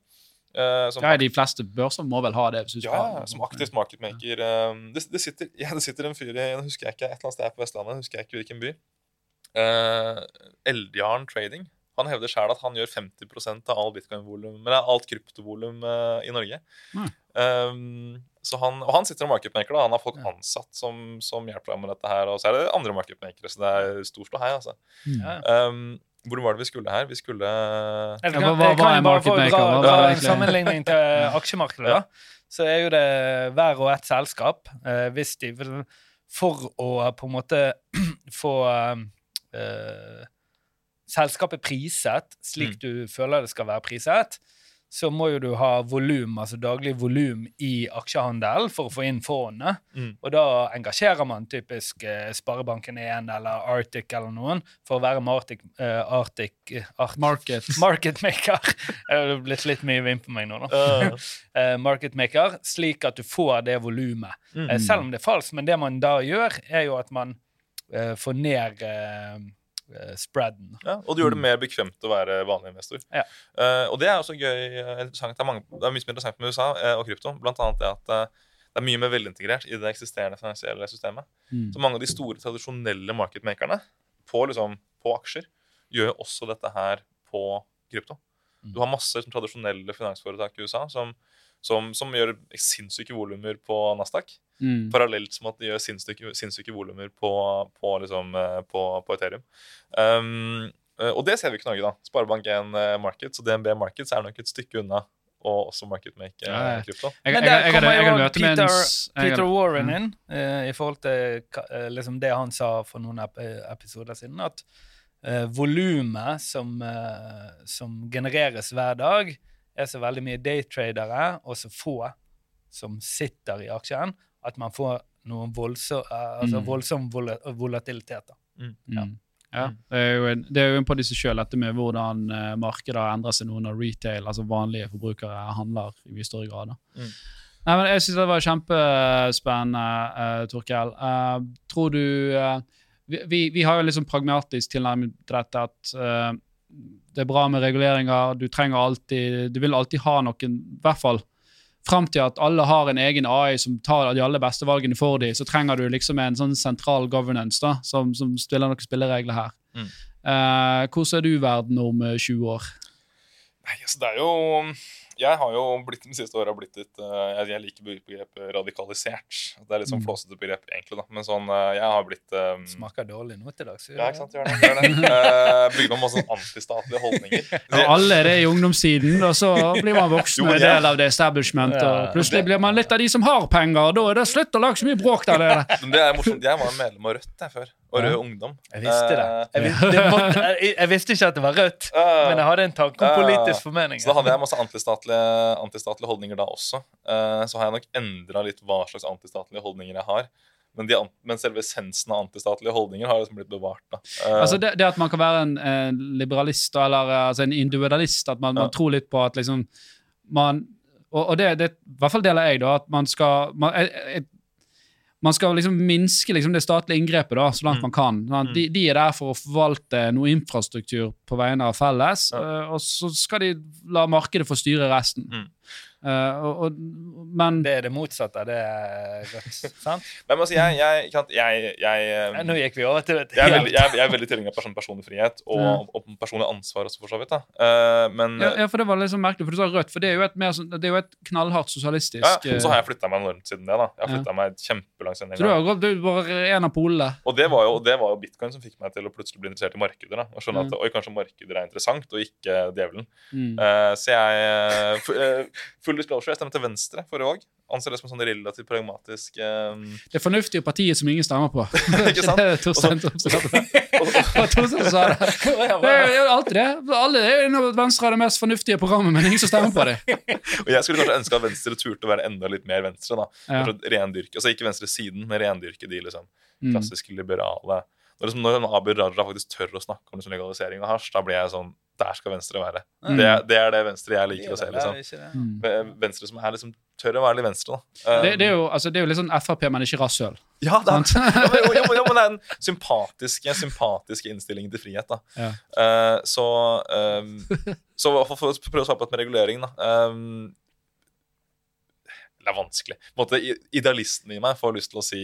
Uh, som, Ja, de fleste børser må vel ha det. ja, som aktivt marketmaker. eh, det, det, sitter, ja, det sitter en fyr i husker jeg ikke, et eller annet sted på Vestlandet, husker jeg ikke hvilken by. Uh, Eldjarn Trading. Han hevder sjøl at han gjør 50% av all bitcoin-volum, eller alt kryptovolum uh, i Norge. Mm. Um, så han, og han sitter og markedmaker. da, Han har folk ansatt som, som hjelper ham med dette her. Og så er det andre markedmakere, så det er stor ståhei. Altså. Mm. Um, hvor var det vi skulle her? Vi skulle Jeg Ja, kan, hva- hva- hva er dra, Hva- hva er en sammenligning til aksjemarkedet. da. Så er jo det hver og ett selskap, eh, hvis de vil For å på en måte [clears throat] få eh, eh, selskapet priset slik Mm. du føler det skal være priset, så må jo du ha volum, altså daglig volum i aksjehandel for å få inn fondene. Mm. Og da engasjerer man typisk eh, Sparebanken1 eller Arctic eller noen for å være Martic, eh, Arctic, eh, Art- Market. [laughs] Marketmaker. Det er blitt litt mye vind på meg nå, da. [laughs] Eh, marketmaker, slik at du får det volumet. Mm. Eh, selv om det er falskt. Men det man da gjør, er jo at man eh, får ned spreaden. Ja, og det gjør det mer bekvemt å være vanlig investor. Ja. Uh, og det er også gøy, eh, interessant, det, er mange, det er mye som er interessant med USA uh, og krypto. Blant annet det at uh, det er mye mer velintegrert i det eksisterende finansielle systemet. Mm. Så mange av de store, tradisjonelle marketmakerne på, liksom, på aksjer gjør jo også dette her på krypto. Mm. Du har masse tradisjonelle finansforetak i USA som, som, som gjør sinnssyke volumer på Nasdaq, Mm. parallelt som at de gjør sinnssyke, sinnssyke volumer på, på, liksom, eh, på, på Ethereum. Um, eh, og det ser vi ikke i Norge, da. Sparebank1 eh, Markets og DNB Markets er nok et stykke unna å også marketmake eh, Ja, krypto. Jeg, Men jeg, der kommer jo Peter- Warren Mm. inn eh, i forhold til eh, liksom det han sa for noen ep episoder siden, at uh, volumet som, uh, som genereres hver dag, er så veldig mye daytradere og så få som sitter i aksjen, at man får noen voldsom, eh, altså Mm. voldsom volatilitet. Da. Ja. Mm. Ja, det er jo en, det er jo en på disse sjøl, dette med hvordan eh, markedet har endret seg nå når retail, altså vanlige forbrukere, handler i mye større grad. Da. Mm. Nei, men Jeg syns det var kjempespennende, uh, Torkel. Uh, tror du uh, vi, vi, vi har jo sånn pragmatisk tilnærming til dette at uh, det er bra med reguleringer. Du trenger alltid Du vil alltid ha noen, i hvert fall fram til at alle har en egen AI som tar de aller beste valgene for dem, så trenger du liksom en sånn sentral governance da, som, som stiller noen spilleregler her. Mm. Uh, hvordan er du verden om eh, 20 år? Nei, altså det er jo Jeg har jo blitt de siste åra blitt litt uh, Jeg, liker begrepet radikalisert. Det er litt sånn Mm. flåsete begrep, egentlig, da. Men sånn uh, Jeg har blitt um, Smaker dårlig nå til dags. Ja, ikke sant. Gjør det. Gjør det. Uh, [laughs] bygger opp masse antistatlige holdninger. [laughs] Ja, alle er det i ungdomstiden, og så blir man voksen [laughs] Jo, en del av det establishment. Og Plutselig blir man litt av de som har penger, og da er det slutt å lage så mye bråk der. Det. Men det er morsomt. Jeg var medlem av Rødt jeg før. Og Rød Ja. Ungdom. Jeg visste det. Eh, Jeg, visste, det måtte, jeg, jeg visste ikke at det var rødt, eh, men jeg hadde en tanke om Ja. politisk formening. Så da hadde jeg masse antistatlige, antistatlige holdninger da også. Eh, så har jeg nok endra litt hva slags antistatlige holdninger jeg har. Men, de, men selve essensen av antistatlige holdninger har liksom blitt bevart. da. Uh, Altså det, det at man kan være en, en liberalist eller eh, altså en individualist, at man, man Ja. tror litt på at liksom man Og, og det, det i hvert fall deler jeg, da, at man skal man, jeg, jeg, man skal liksom minske liksom det statlige inngrepet da, så langt Mm. man kan. Sånn, De, de er der for å forvalte noe infrastruktur på vegne av felles, Ja. eh, og så skal de la markedet få styre resten. Mm. Eh, og, og, men Det er det motsatte. Det er rødt. [laughs] sant? Men altså, jeg, jeg, jeg, jeg, Nå gikk vi over til et jeg, er veldig, jeg, er- jeg er veldig tilhenger av person, personlig frihet og, Ja. og personlig ansvar også, for så vidt. da. Uh, men ja, ja, for det var litt sånn merkelig, for du sa rødt, for det er jo et, mer sånn, det er jo et knallhardt sosialistisk ja, eh, så har jeg flytta meg enormt siden det. da. Jeg har Ja. meg kjempelangt siden den Så du gang. du var en av polene. Og det var, jo, det var jo bitcoin som fikk meg til å plutselig bli interessert i markeder. da. Og skjønne Mm. at oi, kanskje markeder er interessant, og ikke djevelen. Mm. Uh, så jeg eh, eh, Full disclosure, jeg stemmer til venstre forrige valg. Anser det som sånn relativt pragmatisk um... Det fornuftige partiet som ingen stemmer på. [laughs] Ikke sant? [laughs] Det er Torstein Thomsen. Det sa det. Det er jo alltid det. Alle er jo Venstre har det mest fornuftige programmet, men ingen som stemmer på det. [laughs] Og jeg skulle kanskje ønske at Venstre turte å være enda litt mer venstre. da. Ja. Rendyrke, altså Ikke venstresiden, men rendyrke de liksom Mm. klassiske liberale. Når, liksom, når Abid Raja faktisk tør å snakke om liksom legalisering av hasj, da blir jeg sånn Der skal Venstre være. Mm. Det, er- det er det Venstre jeg liker å se. liksom. Mm. Venstre som er liksom tør å være litt venstre, da. Det, det, er jo, altså, det er jo litt sånn Frp, men ikke rasshøl. Ja, det er, [laughs] ja, men, jo, men det er den sympatiske, sympatiske innstillingen til frihet. da. Ja. Uh, så um, så for, for å prøve å svare på et med regulering, da. Um, det er vanskelig. På en måte, Idealisten i meg får lyst til å si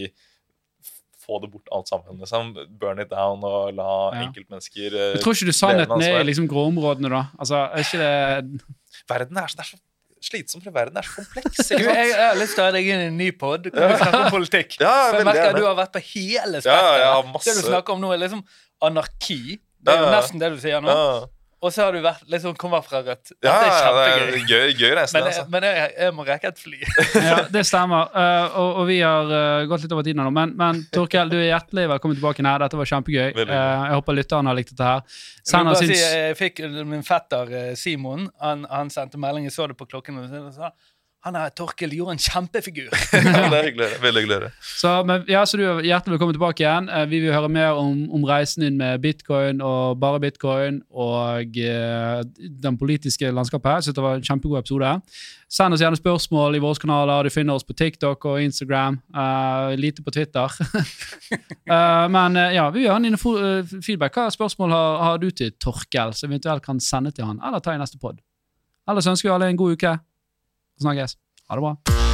få det bort alt sammen. liksom. Burn it down og la Ja. enkeltmennesker eh, Jeg tror ikke du sa nett sannheten er i liksom gråområdene, da. Altså, er ikke det Verden er er så slitsom, for verden er så kompleks. Ikke sant? jeg har lyst til å ha deg inn i en ny pod. Kan vi snakke om politikk? Ja, For jeg merker at du har vært på hele Ja, spekteret. Ja, Det du snakker om nå, er liksom anarki. Det er jo nesten det du sier nå. Ja, Og så har du vært liksom kommer fra Rødt. Dette ja, er kjempegøy. det er gøy, gøy reise, Men, jeg, altså. men jeg, jeg må rekke et fly. [laughs] Ja, det stemmer. Uh, og, og vi har uh, gått litt over tiden nå. Men, men Torkel, du er hjertelig velkommen tilbake. her. Dette var kjempegøy. Uh. Eh, jeg håper lytterne har likt dette her. Jeg, bare oss si, jeg fikk min fetter Simon Han, han sendte melding, jeg så det på klokken. Og så sa, han er Torkel gjorde en kjempefigur. [laughs] Ja, det er hyggelig. Veldig hyggelig. Så, men, ja, så du er hjertelig velkommen tilbake igjen. Eh, vi vil høre mer om, om reisen din med bitcoin og bare bitcoin og eh, den politiske landskapet her. Så det var en kjempegod episode. Send oss gjerne spørsmål i våre kanaler. Du finner oss på TikTok og Instagram. Uh, lite på Twitter. uh, [laughs] men ja, vi vil gjerne dine feedback. Hva spørsmål har, har du til Torkel, som eventuelt kan sende til han, eller ta i neste pod? Ellers ønsker vi alle en god uke. Snakkes. Ha det bra.